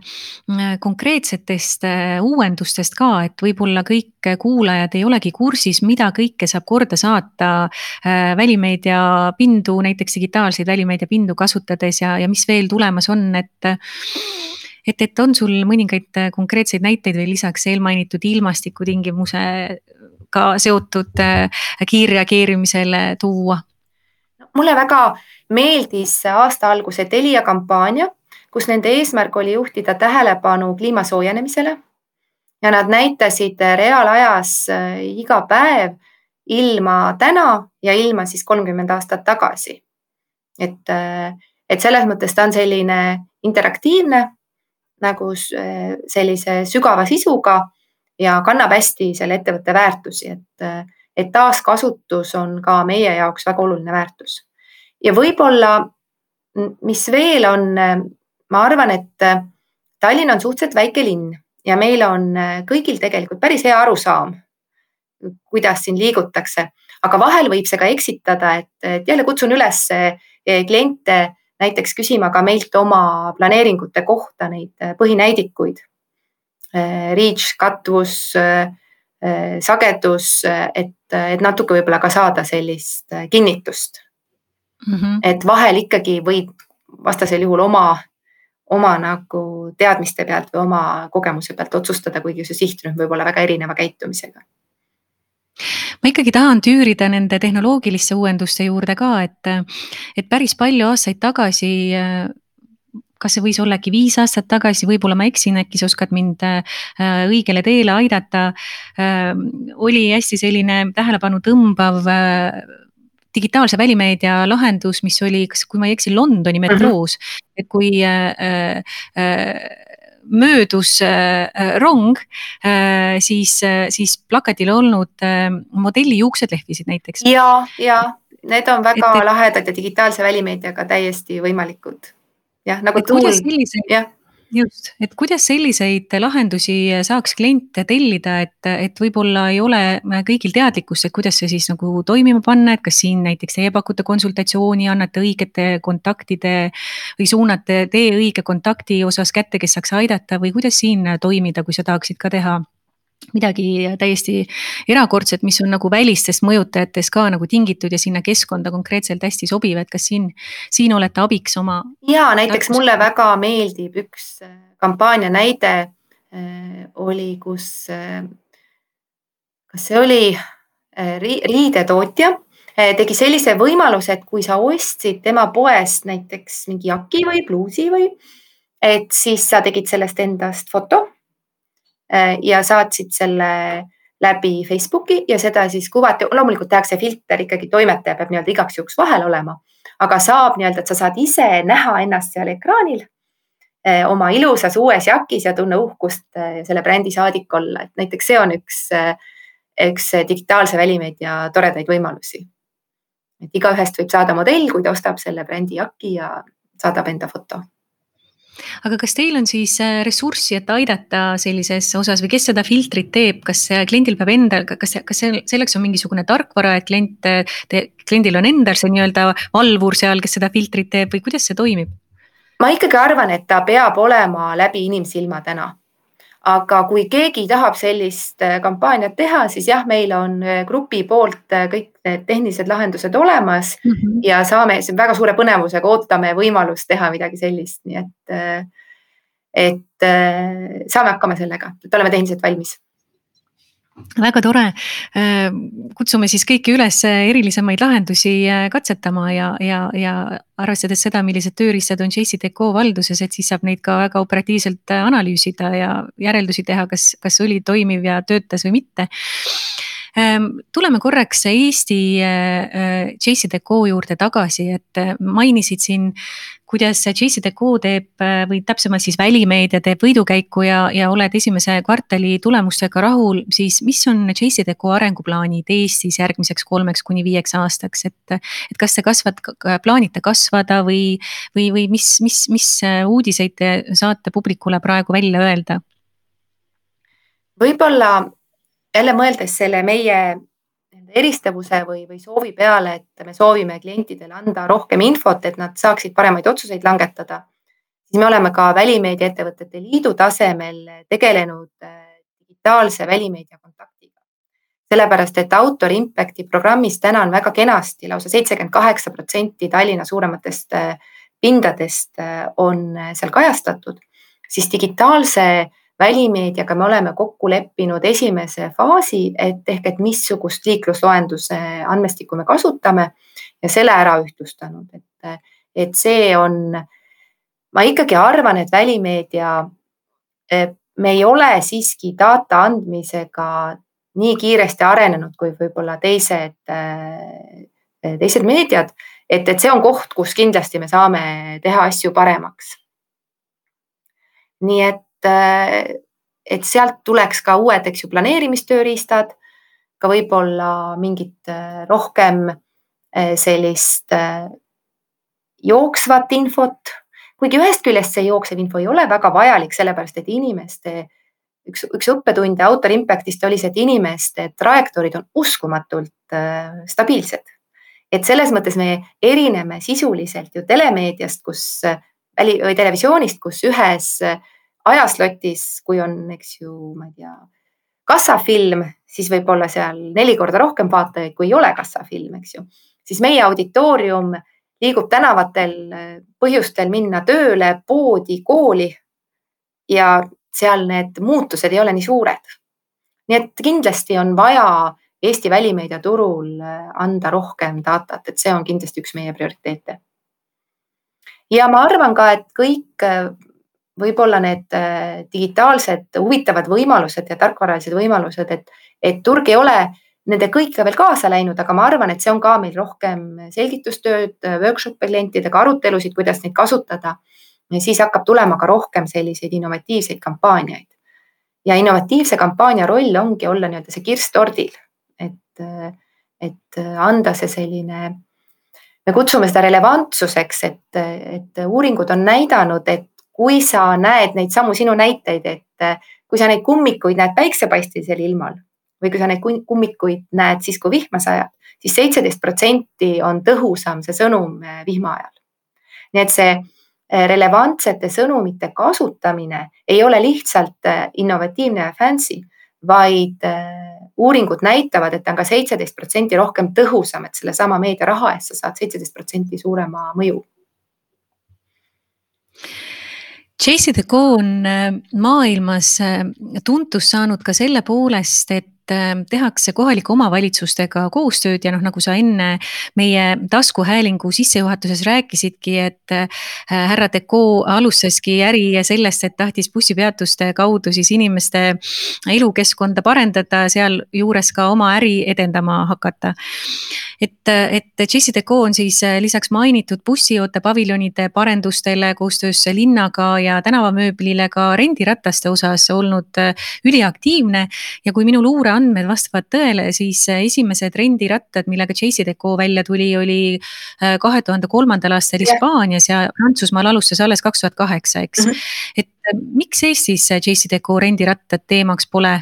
konkreetsetest äh, uuendustest ka, et võib-olla kõik kuulajad ei olegi kursis, mida kõike saab korda saata äh, välimeedia pindu, näiteks digitaalseid välimeedia pindu kasutades ja, ja mis veel tulemas on, et et, et on sul mõningaid konkreetseid näiteid veel lisaks eelmainitud ilmastikutingimusega seotud kiirreageerimisele tuua? Mulle väga meeldis aasta alguse Telia kampaania, kus nende eesmärk oli juhtida tähelepanu kliima soojenemisele. ja nad näitasid reaalajas äh, iga päev ilma täna ja ilma siis kolmkümmend aastat tagasi. et, äh, et selles mõttes ta on selline interaktiivne nagu äh, sellise sügava sisuga ja kannab hästi selle ettevõtte väärtusi, et, et taaskasutus on ka meie jaoks väga oluline väärtus ja võib-olla, mis veel on, ma arvan, et Tallinn on suhteliselt väike linn ja meil on kõigil tegelikult päris hea arusaam, kuidas siin liigutakse, aga vahel võib see ka eksitada, et, jälle kutsun üles eh, kliente näiteks küsima ka meilt oma planeeringute kohta neid põhinäidikuid. Reach, katvus, sagedus, et, et natuke võib-olla ka saada sellist kinnitust mm. -hmm. et vahel ikkagi võid vastasel juhul oma, oma nagu teadmiste pealt või oma kogemuse pealt otsustada, kuigi see sihtrühm võib olla väga erineva käitumisega ma ikkagi tahan tüürida nende tehnoloogiliste uuenduste juurde ka, et, et päris palju aastaid tagasi kas see võis olla äkki viis aastat tagasi, võib-olla ma eksin, äkki sa oskad mind äh, õigele teele aidata. Äh, oli hästi selline tähelepanu tõmbav äh, digitaalse välimeedia lahendus, mis oli, kas, kui ma ei eksi, Londoni mhm. metroos et kui äh, äh, möödus äh, rong äh,, siis äh,, siis plakatil olnud äh, modelli juuksed lehvisid näiteks. ja, ja need on väga et, lahedad ja digitaalse välimeediaga täiesti võimalikud. Jah, nagu tuul, jah. Just, et kuidas selliseid lahendusi saaks kliente tellida, et, et võib-olla ei ole kõigil teadlikkust, et kuidas see siis nagu toimima panna, et kas siin näiteks teie pakute konsultatsiooni, annate õigete kontaktide või suunate tee õige kontakti osas kätte, kes saaks aidata või kuidas siin toimida, kui sa tahaksid ka teha midagi täiesti erakordset, mis on nagu välistest mõjutajatest ka nagu tingitud ja sinna keskkonda konkreetselt hästi sobiv, et kas siin, siin olete abiks oma? ja näiteks tarkus? mulle väga meeldib üks äh, kampaania näide äh, oli, kus äh, kas see oli riidetootja tegi sellise võimaluse, et kui sa ostsid tema poest näiteks mingi jaki või pluusi või, et siis sa tegid sellest endast foto ja saatsid selle läbi Facebooki ja seda siis kuvati, loomulikult tehakse filter ikkagi, toimetaja peab nii-öelda igaks juhuks vahel olema, aga saab nii-öelda, et sa saad ise näha ennast seal ekraanil äh, oma ilusas uues jakis ja tunne uhkust äh, selle brändi saadik olla, et näiteks see on üks, üks digitaalse välimeedia toredaid võimalusi. et igaühest võib saada modell, kui ta ostab selle brändi jaki ja saadab enda foto aga kas teil on siis äh, ressurssi, et aidata sellises osas või kes seda filtrit teeb, kas kliendil peab endal, kas, kas selleks on mingisugune tarkvara, et klient, kliendil on endal see nii-öelda valvur seal, kes seda filtrit teeb või kuidas see toimib? ma ikkagi arvan, et ta peab olema läbi inimsilma täna aga kui keegi tahab sellist äh, kampaaniat teha, siis jah, meil on äh, grupi poolt äh, kõik need tehnilised lahendused olemas mm -hmm. ja saame väga suure põnevusega ootame võimalust teha midagi sellist, nii et, et saame hakkama sellega, et oleme tehniliselt valmis väga tore. Äh, kutsume siis kõiki üles erilisemaid lahendusi äh, katsetama ja, ja, ja arvestades seda, millised tööriistad on JCDecaux valduses, et siis saab neid ka väga operatiivselt äh, analüüsida ja järeldusi teha, kas, kas oli toimiv ja töötas või mitte tuleme korraks Eesti JCDecaux juurde tagasi, et äh, mainisid siin, kuidas JCDecaux teeb äh, või täpsemalt siis välimeedia teeb võidukäiku ja, ja oled esimese kvartali tulemustega rahul, siis mis on JCDecaux arenguplaanid Eestis järgmiseks kolmeks kuni viieks aastaks, et, et kas te kasvad, plaanite kasvada või, või, või mis, mis, mis uudiseid te saate publikule praegu välja öelda? võib-olla jälle mõeldes selle meie eristavuse või, või soovi peale, et me soovime klientidele anda rohkem infot, et nad saaksid paremaid otsuseid langetada, siis me oleme ka Välimeediaettevõtete Liidu tasemel tegelenud äh, digitaalse välimeedia kontaktiga. sellepärast, et Autor Impacti programmis täna on väga kenasti lausa seitsekümmend kaheksa protsenti Tallinna suurematest äh, pindadest äh, on seal kajastatud, siis digitaalse välimeediaga me oleme kokku leppinud esimese faasi, et ehk, et missugust liiklusloenduse andmestikku me kasutame ja selle ära ühtlustanud, et, et see on, ma ikkagi arvan, et välimeedia, me ei ole siiski data andmisega nii kiiresti arenenud kui võib-olla teised, teised meediad, et, et see on koht, kus kindlasti me saame teha asju paremaks. nii et et, et sealt tuleks ka uued, eks ju, planeerimistööriistad, ka võib-olla mingit äh, rohkem äh, sellist äh, jooksvat infot, kuigi ühest küljest see jooksev info ei ole väga vajalik, sellepärast et inimeste üks, üks õppetund Autor Impactist oli see, et inimeste trajektoorid on uskumatult stabiilsed. et selles mõttes me erineme sisuliselt ju telemeediast, kus väli või televisioonist, kus ühes äh, ajaslotis, kui on, eks ju, ma ei tea, kassafilm, siis võib olla seal neli korda rohkem vaatajaid, kui ei ole kassafilm, eks ju. siis meie auditoorium liigub tänavatel põhjustel minna tööle, poodi, kooli. ja seal need muutused ei ole nii suured. nii et kindlasti on vaja Eesti välimeediaturul anda rohkem datat, et see on kindlasti üks meie prioriteete. ja ma arvan ka, et kõik võib-olla need äh, digitaalsed huvitavad võimalused ja tarkvaralised võimalused, et, et turg ei ole nende kõike veel kaasa läinud, aga ma arvan, et see on ka meil rohkem selgitustööd, workshop'e klientidega, arutelusid, kuidas neid kasutada. siis hakkab tulema ka rohkem selliseid innovatiivseid kampaaniaid. ja innovatiivse kampaania roll ongi olla nii-öelda see kirss tordil, et, et anda see selline me kutsume seda relevantsuseks, et, et uuringud on näidanud, et kui sa näed neid samu sinu näiteid, et äh, kui sa neid kummikuid näed päiksepaistelisel ilmal või kui sa neid kummikuid näed siis, kui vihma sajab siis, seitseteist protsenti on tõhusam see sõnum äh, vihma ajal. nii et see äh, relevantsete sõnumite kasutamine ei ole lihtsalt innovatiivne ja fancy, vaid uuringud näitavad, et ta on ka seitseteist protsenti rohkem tõhusam, et sellesama meediaraha eest sa saad seitseteist protsenti suurema mõju JCDecaux on maailmas tuntust saanud ka selle poolest, et tehakse kohalike omavalitsustega koostööd ja noh, nagu sa enne meie taskuhäälingu sissejuhatuses rääkisidki, et äh, härra Decaux alustaski äri sellest, et tahtis bussipeatuste kaudu siis inimeste elukeskkonda parendada, sealjuures ka oma äri edendama hakata. et, et JCDecaux on siis äh, lisaks mainitud bussioote paviljonide parendustele koostöös linnaga ja tänavamööblile ka rendirataste osas olnud äh, üliaktiivne ja kui minu luure andmed vastavad tõele, siis äh, esimesed rendirattad, millega JCDecaux välja tuli, oli äh, kahe tuhande kolmandal aastal Hispaanias ja Prantsusmaal alustas alles kaks tuhat kaheksa, eks mm. -hmm. et äh, miks Eestis JCDecaux rendirattad teemaks pole?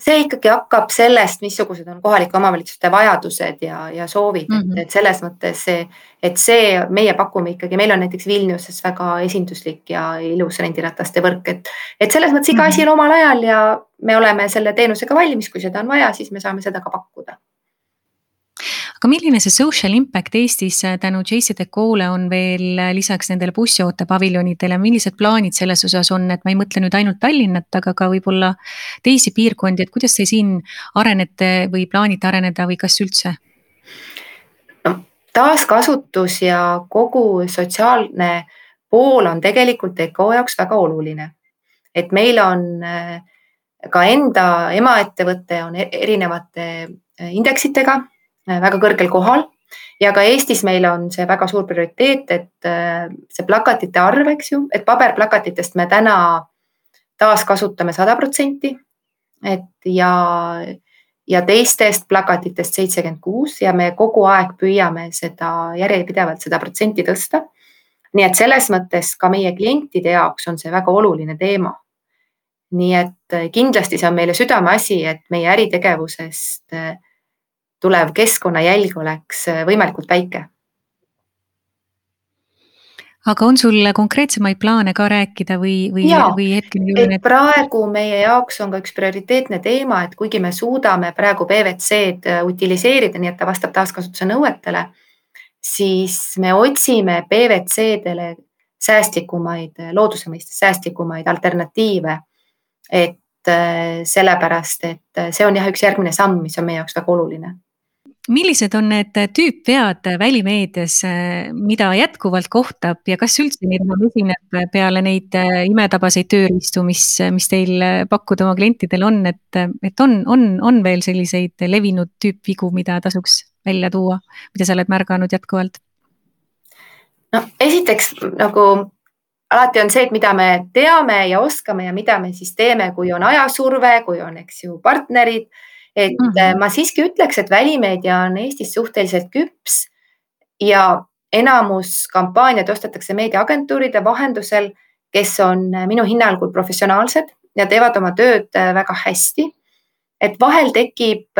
See ikkagi hakkab sellest, missugused on kohalike omavalitsuste vajadused ja, ja soovid mm, -hmm. et, et selles mõttes see, et see, meie pakume ikkagi, meil on näiteks Vilniuses väga esinduslik ja ilus rendirataste võrk, et, et selles mõttes iga mm -hmm. asi on omal ajal ja me oleme selle teenusega valmis, kui seda on vaja, siis me saame seda ka pakkuda aga milline see social impact Eestis äh, tänu JCDecaux'le on veel äh, lisaks nendele bussioote paviljonidele, millised plaanid selles osas on, et ma ei mõtle nüüd ainult Tallinnat, aga ka võib-olla teisi piirkondi, et kuidas te siin arenete või plaanite areneda või kas üldse? no taaskasutus ja kogu sotsiaalne pool on tegelikult Deco jaoks väga oluline. et meil on äh, ka enda emaettevõte on e-, erinevate indeksitega väga kõrgel kohal ja ka Eestis meil on see väga suur prioriteet, et äh, see plakatite arv, eks ju, et paberplakatitest me täna taaskasutame sada protsenti. et ja, ja teistest plakatitest seitsekümmend kuus ja me kogu aeg püüame seda järjepidevalt seda protsenti tõsta. nii et selles mõttes ka meie klientide jaoks on see väga oluline teema. nii et äh, kindlasti see on meile südameasi, et meie äritegevusest tulev keskkonnajälg oleks äh, võimalikult väike. aga on sul konkreetsemaid plaane ka rääkida või, või, või hetkel? et praegu meie jaoks on ka üks prioriteetne teema, et kuigi me suudame praegu PVC-d äh, utiliseerida, nii et ta vastab taaskasutuse nõuetele, siis me otsime PVC-dele säästlikumaid, looduse mõistes säästlikumaid alternatiive. et äh, sellepärast, et see on jah, üks järgmine samm, mis on meie jaoks väga oluline millised on need tüüpvead välimeedias, mida jätkuvalt kohtab ja kas üldse neid enam esineb peale neid imetabaseid tööriistu, mis, mis teil pakkuda oma klientidele on, et, et on, on, on veel selliseid levinud tüüpvigu, mida tasuks välja tuua, mida sa oled märganud jätkuvalt? no esiteks nagu alati on see, et mida me teame ja oskame ja mida me siis teeme, kui on ajasurve, kui on, eks ju, partnerid et mm -hmm. ma siiski ütleks, et välimeedia on Eestis suhteliselt küps ja enamus kampaaniad ostetakse meediaagentuuride vahendusel, kes on äh, minu hinnangul professionaalsed ja teevad oma tööd äh, väga hästi. et vahel tekib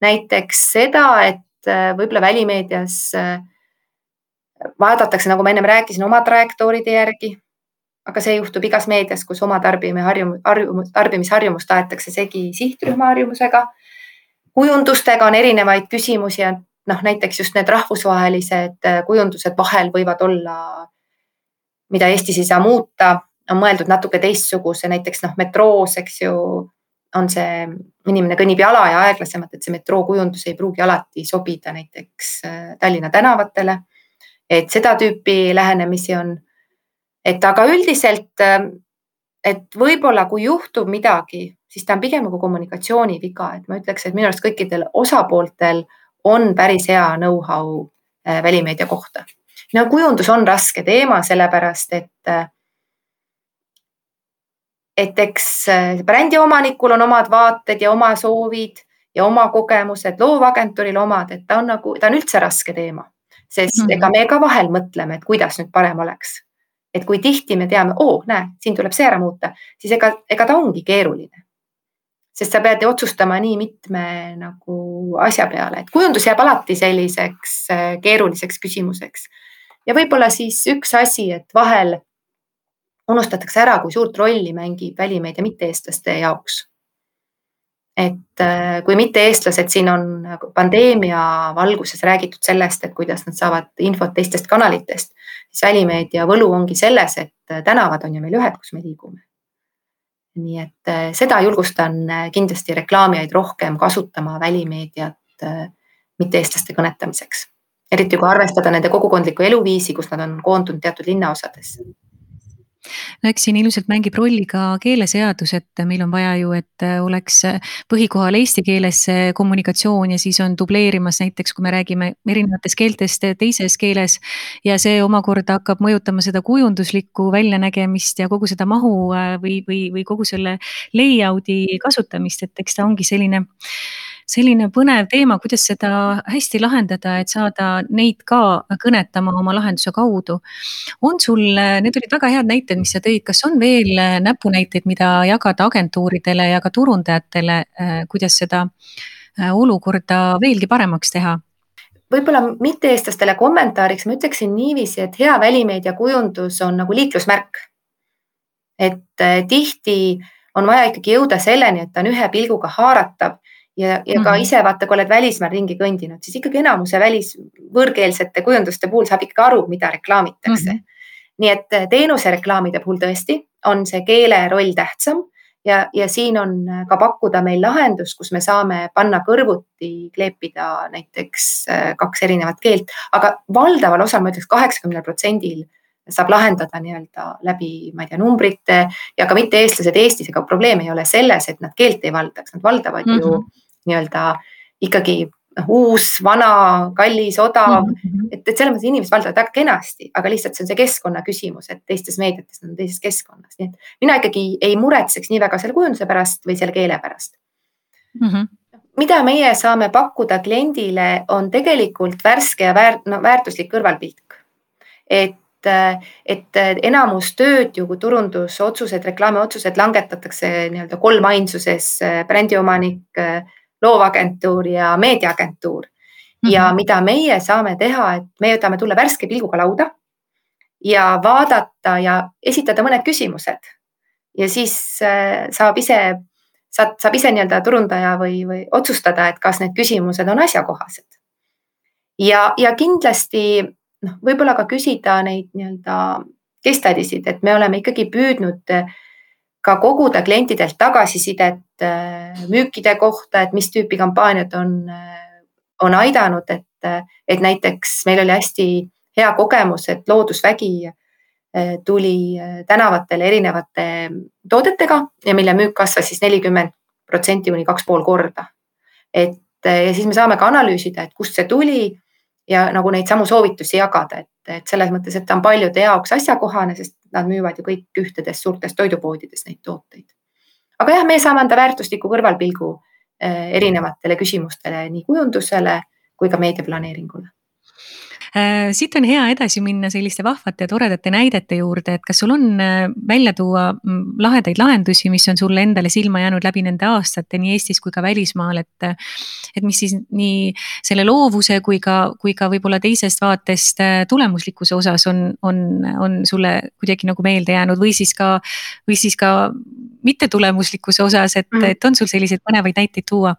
näiteks seda, et võib-olla välimeedias vaadatakse, nagu ma ennem rääkisin, oma trajektooride järgi aga see juhtub igas meedias, kus oma tarbimine harjumus, harjumus, tarbimisharjumust aetakse segi sihtrühma harjumusega. kujundustega on erinevaid küsimusi ja noh, näiteks just need rahvusvahelised äh, kujundused vahel võivad olla, mida Eestis ei saa muuta, on mõeldud natuke teistsuguse, näiteks noh, metroos, eks ju, on see, inimene kõnnib jala ja aeglasemalt, et see metrookujundus ei pruugi alati sobida näiteks äh, Tallinna tänavatele. et seda tüüpi lähenemisi on et aga üldiselt, ähm, et võib-olla kui juhtub midagi, siis ta on pigem nagu kommunikatsiooni viga, et ma ütleks, et minu arust kõikidel osapooltel on päris hea know-how äh, välimeedia kohta. no kujundus on raske teema, sellepärast et äh, et eks äh, brändi omanikul on omad vaated ja oma soovid ja oma kogemused, loovagentuuril omad, et ta on nagu, ta on üldse raske teema, sest mm -hmm. ega me ka vahel mõtleme, et kuidas nüüd parem oleks et kui tihti me teame, oo, näe, siin tuleb see ära muuta, siis ega, ega ta ongi keeruline. sest sa pead otsustama nii mitme nagu asja peale, et kujundus jääb alati selliseks äh, keeruliseks küsimuseks. ja võib-olla siis üks asi, et vahel unustatakse ära, kui suurt rolli mängib välimeedia mitte-eestlaste jaoks et äh, kui mitte-eestlased siin on nagu pandeemia valguses räägitud sellest, et kuidas nad saavad infot teistest kanalitest, siis välimeedia võlu ongi selles, et äh, tänavad on ju meil ühed, kus me liigume. nii et äh, seda julgustan kindlasti reklaamijaid rohkem kasutama välimeediat mitte-eestlaste kõnetamiseks, eriti kui arvestada nende kogukondlikku eluviisi, kus nad on koondunud teatud linnaosadesse no eks siin ilmselt mängib rolli ka keeleseadus, et meil on vaja ju, et oleks põhikohal eesti keeles kommunikatsioon ja siis on dubleerimas näiteks, kui me räägime erinevatest keeltest teises keeles. ja see omakorda hakkab mõjutama seda kujunduslikku väljanägemist ja kogu seda mahu või, või, või kogu selle layout'i kasutamist, et eks ta ongi selline selline põnev teema, kuidas seda hästi lahendada, et saada neid ka kõnetama oma lahenduse kaudu. on sul, need olid väga head näited, mis sa tõid, kas on veel näpunäiteid, mida jagada agentuuridele ja ka turundajatele, kuidas seda äh, olukorda veelgi paremaks teha? võib-olla mitte-eestlastele kommentaariks ma ütleksin niiviisi, et hea välimeedia kujundus on nagu liiklusmärk. et äh, tihti on vaja ikkagi jõuda selleni, et ta on ühe pilguga haaratav ja, ja ka -hmm. ise vaata, kui oled välismaal ringi kõndinud, siis ikkagi enamuse välis võõrkeelsete kujunduste puhul saab ikkagi aru, mida reklaamitakse mm. -hmm. nii et eh, teenusereklaamide puhul tõesti on see keele roll tähtsam ja, ja siin on eh, ka pakkuda meil lahendus, kus me saame panna kõrvuti, kleepida näiteks eh, kaks erinevat keelt, aga valdaval osal, ma ütleks kaheksakümnel protsendil saab lahendada nii-öelda läbi, ma ei tea, numbrite ja ka mitte-eestlased Eestis, ega probleem ei ole selles, et nad keelt ei valdaks, nad valdavad mm -hmm. ju mhm. Nii-öelda ikkagi uus, vana, kallis, odav mm, -hmm. et, et selles mõttes inimesed valdavad väga kenasti, aga lihtsalt see on see keskkonna küsimus, et teistes meediates on teises keskkonnas, nii et mina ikkagi ei muretseks nii väga selle kujunduse pärast või selle keele pärast mm. -hmm mida meie saame pakkuda kliendile, on tegelikult värske ja väär, no, väärtuslik kõrvalpilk. et et, et enamus tööd ju, kui turundusotsused, reklaamiotsused langetatakse nii-öelda kolmainsuses brändiomanik, loovagentuur ja meediaagentuur mm. -hmm. ja mida meie saame teha, et me võtame tulla värske pilguga lauda ja vaadata ja esitada mõned küsimused ja siis äh, saab ise, saab, saab ise nii-öelda turundaja või, või otsustada, et kas need küsimused on asjakohased. ja, ja kindlasti noh, võib-olla ka küsida neid nii-öelda case study sid, et me oleme ikkagi püüdnud ka koguda klientidelt tagasisidet müükide kohta, et mis tüüpi kampaaniad on, eh, on aidanud, et, et näiteks meil oli hästi hea kogemus, et loodusvägi tuli tänavatele erinevate toodetega ja mille müük kasvas siis nelikümmend protsenti kuni kaks pool korda. et ja siis me saame ka analüüsida, et kust see tuli ja nagu neid samu soovitusi jagada, et, et selles mõttes, et ta on paljude jaoks asjakohane, sest nad müüvad ju kõik ühtedes suurtes toidupoodides neid tooteid. Aga jah, me saame anda väärtusliku kõrvalpilgu eh, erinevatele küsimustele, nii kujundusele kui ka meediaplaneeringule. Äh, siit on hea edasi minna selliste vahvate ja toredate näidete juurde, et kas sul on äh, välja tuua mm, lahedaid lahendusi, mis on sulle endale silma jäänud läbi nende aastate nii Eestis kui ka välismaal, et. et mis siis nii selle loovuse kui ka, kui ka võib-olla teisest vaatest äh, tulemuslikkuse osas on, on, on sulle kuidagi nagu meelde jäänud või siis ka, või siis ka mittetulemuslikkuse osas, et mm., et on sul selliseid põnevaid näiteid tuua?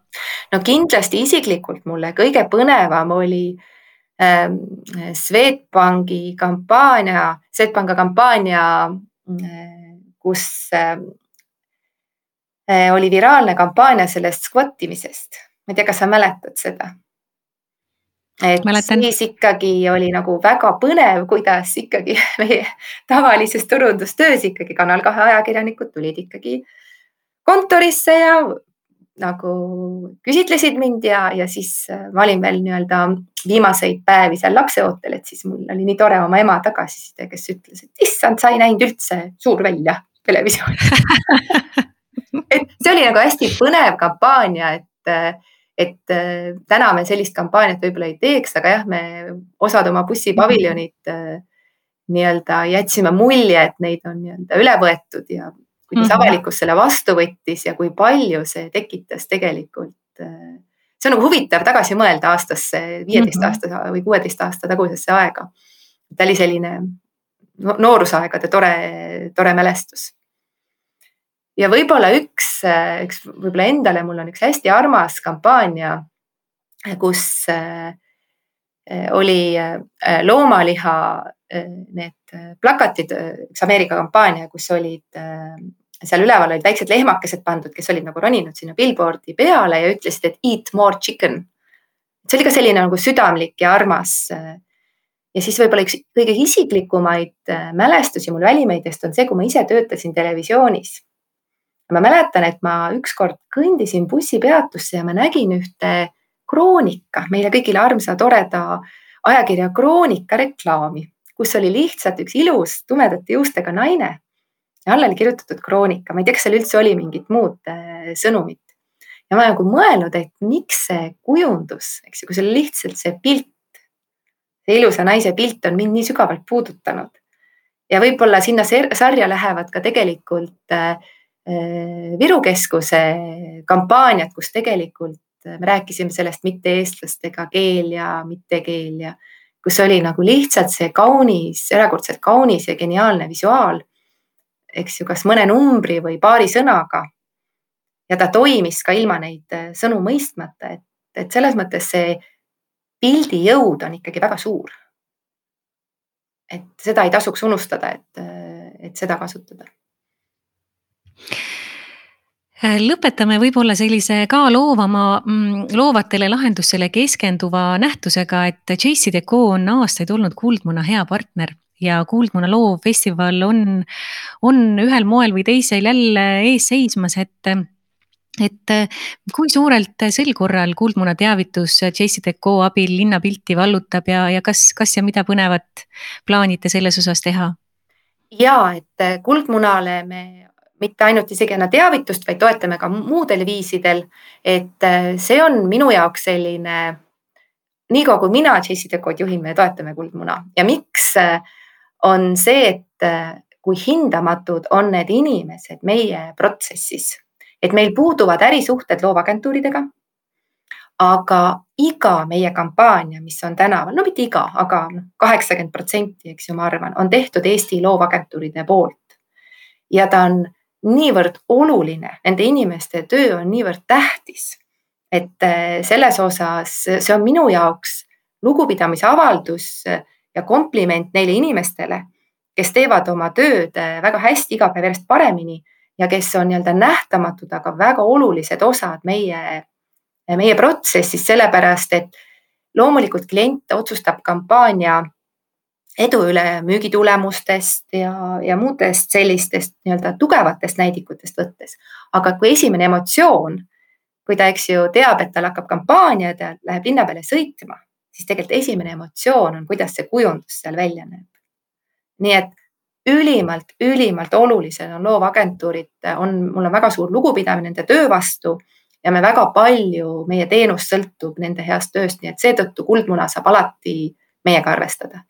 no kindlasti isiklikult mulle kõige põnevam oli Ähm, Swedbanki kampaania, Swedbanka kampaania, äh, kus ähm, äh, oli viraalne kampaania sellest skvottimisest. ma ei tea, kas sa mäletad seda? et Mäletan. siis ikkagi oli nagu väga põnev, kuidas ikkagi meie tavalises turundustöös ikkagi Kanal kahe ajakirjanikud tulid ikkagi kontorisse ja nagu küsitlesid mind ja, ja siis äh, ma olin veel nii-öelda viimaseid päevi seal lapseootel, et siis mul oli nii tore oma ema tagasiside, kes ütles, et issand, sa ei näinud üldse suur välja televisioonis et see oli nagu hästi põnev kampaania, et, et äh, täna me sellist kampaaniat võib-olla ei teeks, aga jah, me osad oma bussipaviljonid äh, nii-öelda jätsime mulje, et neid on nii-öelda üle võetud ja kuidas mm -hmm. avalikkus selle vastu võttis ja kui palju see tekitas tegelikult. Äh, see on nagu huvitav tagasi mõelda aastasse, viieteist -hmm. aasta või kuueteist aasta tagusesse aega. ta oli selline noorusaegade tore, tore mälestus. ja võib-olla üks, üks võib-olla endale, mul on üks hästi armas kampaania, kus oli loomaliha need plakatid, üks Ameerika kampaania, kus olid seal üleval olid väiksed lehmakesed pandud, kes olid nagu roninud sinna billboard'i peale ja ütlesid, et eat more chicken. see oli ka selline nagu südamlik ja armas. ja siis võib-olla üks kõige isiklikumaid äh, mälestusi mul välimeediast on see, kui ma ise töötasin televisioonis. ma mäletan, et ma ükskord kõndisin bussipeatusse ja ma nägin ühte Kroonika, meile kõigile armsa toreda ajakirja Kroonika reklaami, kus oli lihtsalt üks ilus tumedate juustega naine ja alla oli kirjutatud kroonika, ma ei tea, kas seal üldse oli mingit muud äh, sõnumit. ja ma nagu mõelnud, et miks see kujundus, eks ju, kui see lihtsalt see pilt, see ilusa naise pilt on mind nii sügavalt puudutanud. ja võib-olla sinna sarja lähevad ka tegelikult äh, äh, Viru Keskuse kampaaniad, kus tegelikult me rääkisime sellest mitte-eestlastega keel ja mittekeel ja kus oli nagu lihtsalt see kaunis, erakordselt kaunis ja geniaalne visuaal eks ju, kas mõne numbri või paari sõnaga. ja ta toimis ka ilma neid äh, sõnu mõistmata, et, et selles mõttes see pildi jõud on ikkagi väga suur. et seda ei tasuks unustada, et, äh, et seda kasutada lõpetame võib-olla sellise ka loovama, mm, loovatele lahendusele keskenduva nähtusega, et JCDecaux on aastaid olnud Kuldmuna hea partner ja Kuldmuna loovfestival on, on ühel moel või teisel jälle ees seismas, et et kui suurelt sel korral Kuldmuna teavitus JCDecaux abil linnapilti vallutab ja, ja kas, kas ja mida põnevat plaanite selles osas teha? ja et Kuldmunale me mitte ainult isegi enne teavitust, vaid toetame ka muudel viisidel. et see on minu jaoks selline, niikaua kui mina JCDecau'd juhin, me toetame Kuldmuna ja miks on see, et äh, kui hindamatud on need inimesed meie protsessis, et meil puuduvad ärisuhted loovagentuuridega. aga iga meie kampaania, mis on tänaval, no mitte iga, aga kaheksakümmend protsenti, eks ju, ma arvan, on tehtud Eesti loovagentuuride poolt. ja ta on niivõrd oluline, nende inimeste töö on niivõrd tähtis, et äh, selles osas see on minu jaoks lugupidamise avaldus ja kompliment neile inimestele, kes teevad oma tööd äh, väga hästi, iga päev järjest paremini ja kes on nii-öelda nähtamatud, aga väga olulised osad meie, meie protsessis, sellepärast et loomulikult klient otsustab kampaania edu üle müügitulemustest ja, ja muudest sellistest nii-öelda tugevatest näidikutest võttes. aga kui esimene emotsioon, kui ta, eks ju, teab, et tal hakkab kampaania ta läheb linna peale sõitma, siis tegelikult esimene emotsioon on, kuidas see kujundus seal välja näeb. nii et ülimalt, ülimalt olulised on loovagentuurid, on, mul on väga suur lugupidamine nende töö vastu ja me väga palju, meie teenus sõltub nende heast tööst, nii et seetõttu Kuldmuna saab alati meiega arvestada.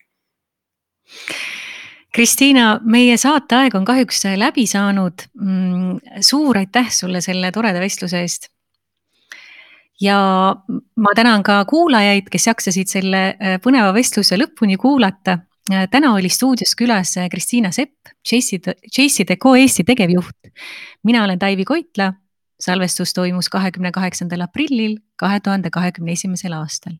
Kristiina, meie saateaeg on kahjuks läbi saanud. Mm, suur aitäh sulle selle toreda vestluse eest ja ma tänan ka kuulajaid, kes jaksasid selle äh, põneva vestluse lõpuni kuulata. Äh, täna oli stuudios külas äh, Kristiina Sepp, JCDecaux Eesti tegevjuht. mina olen Taivi Koitla. salvestus toimus kahekümne kaheksandal aprillil kahe tuhande kahekümne esimesel aastal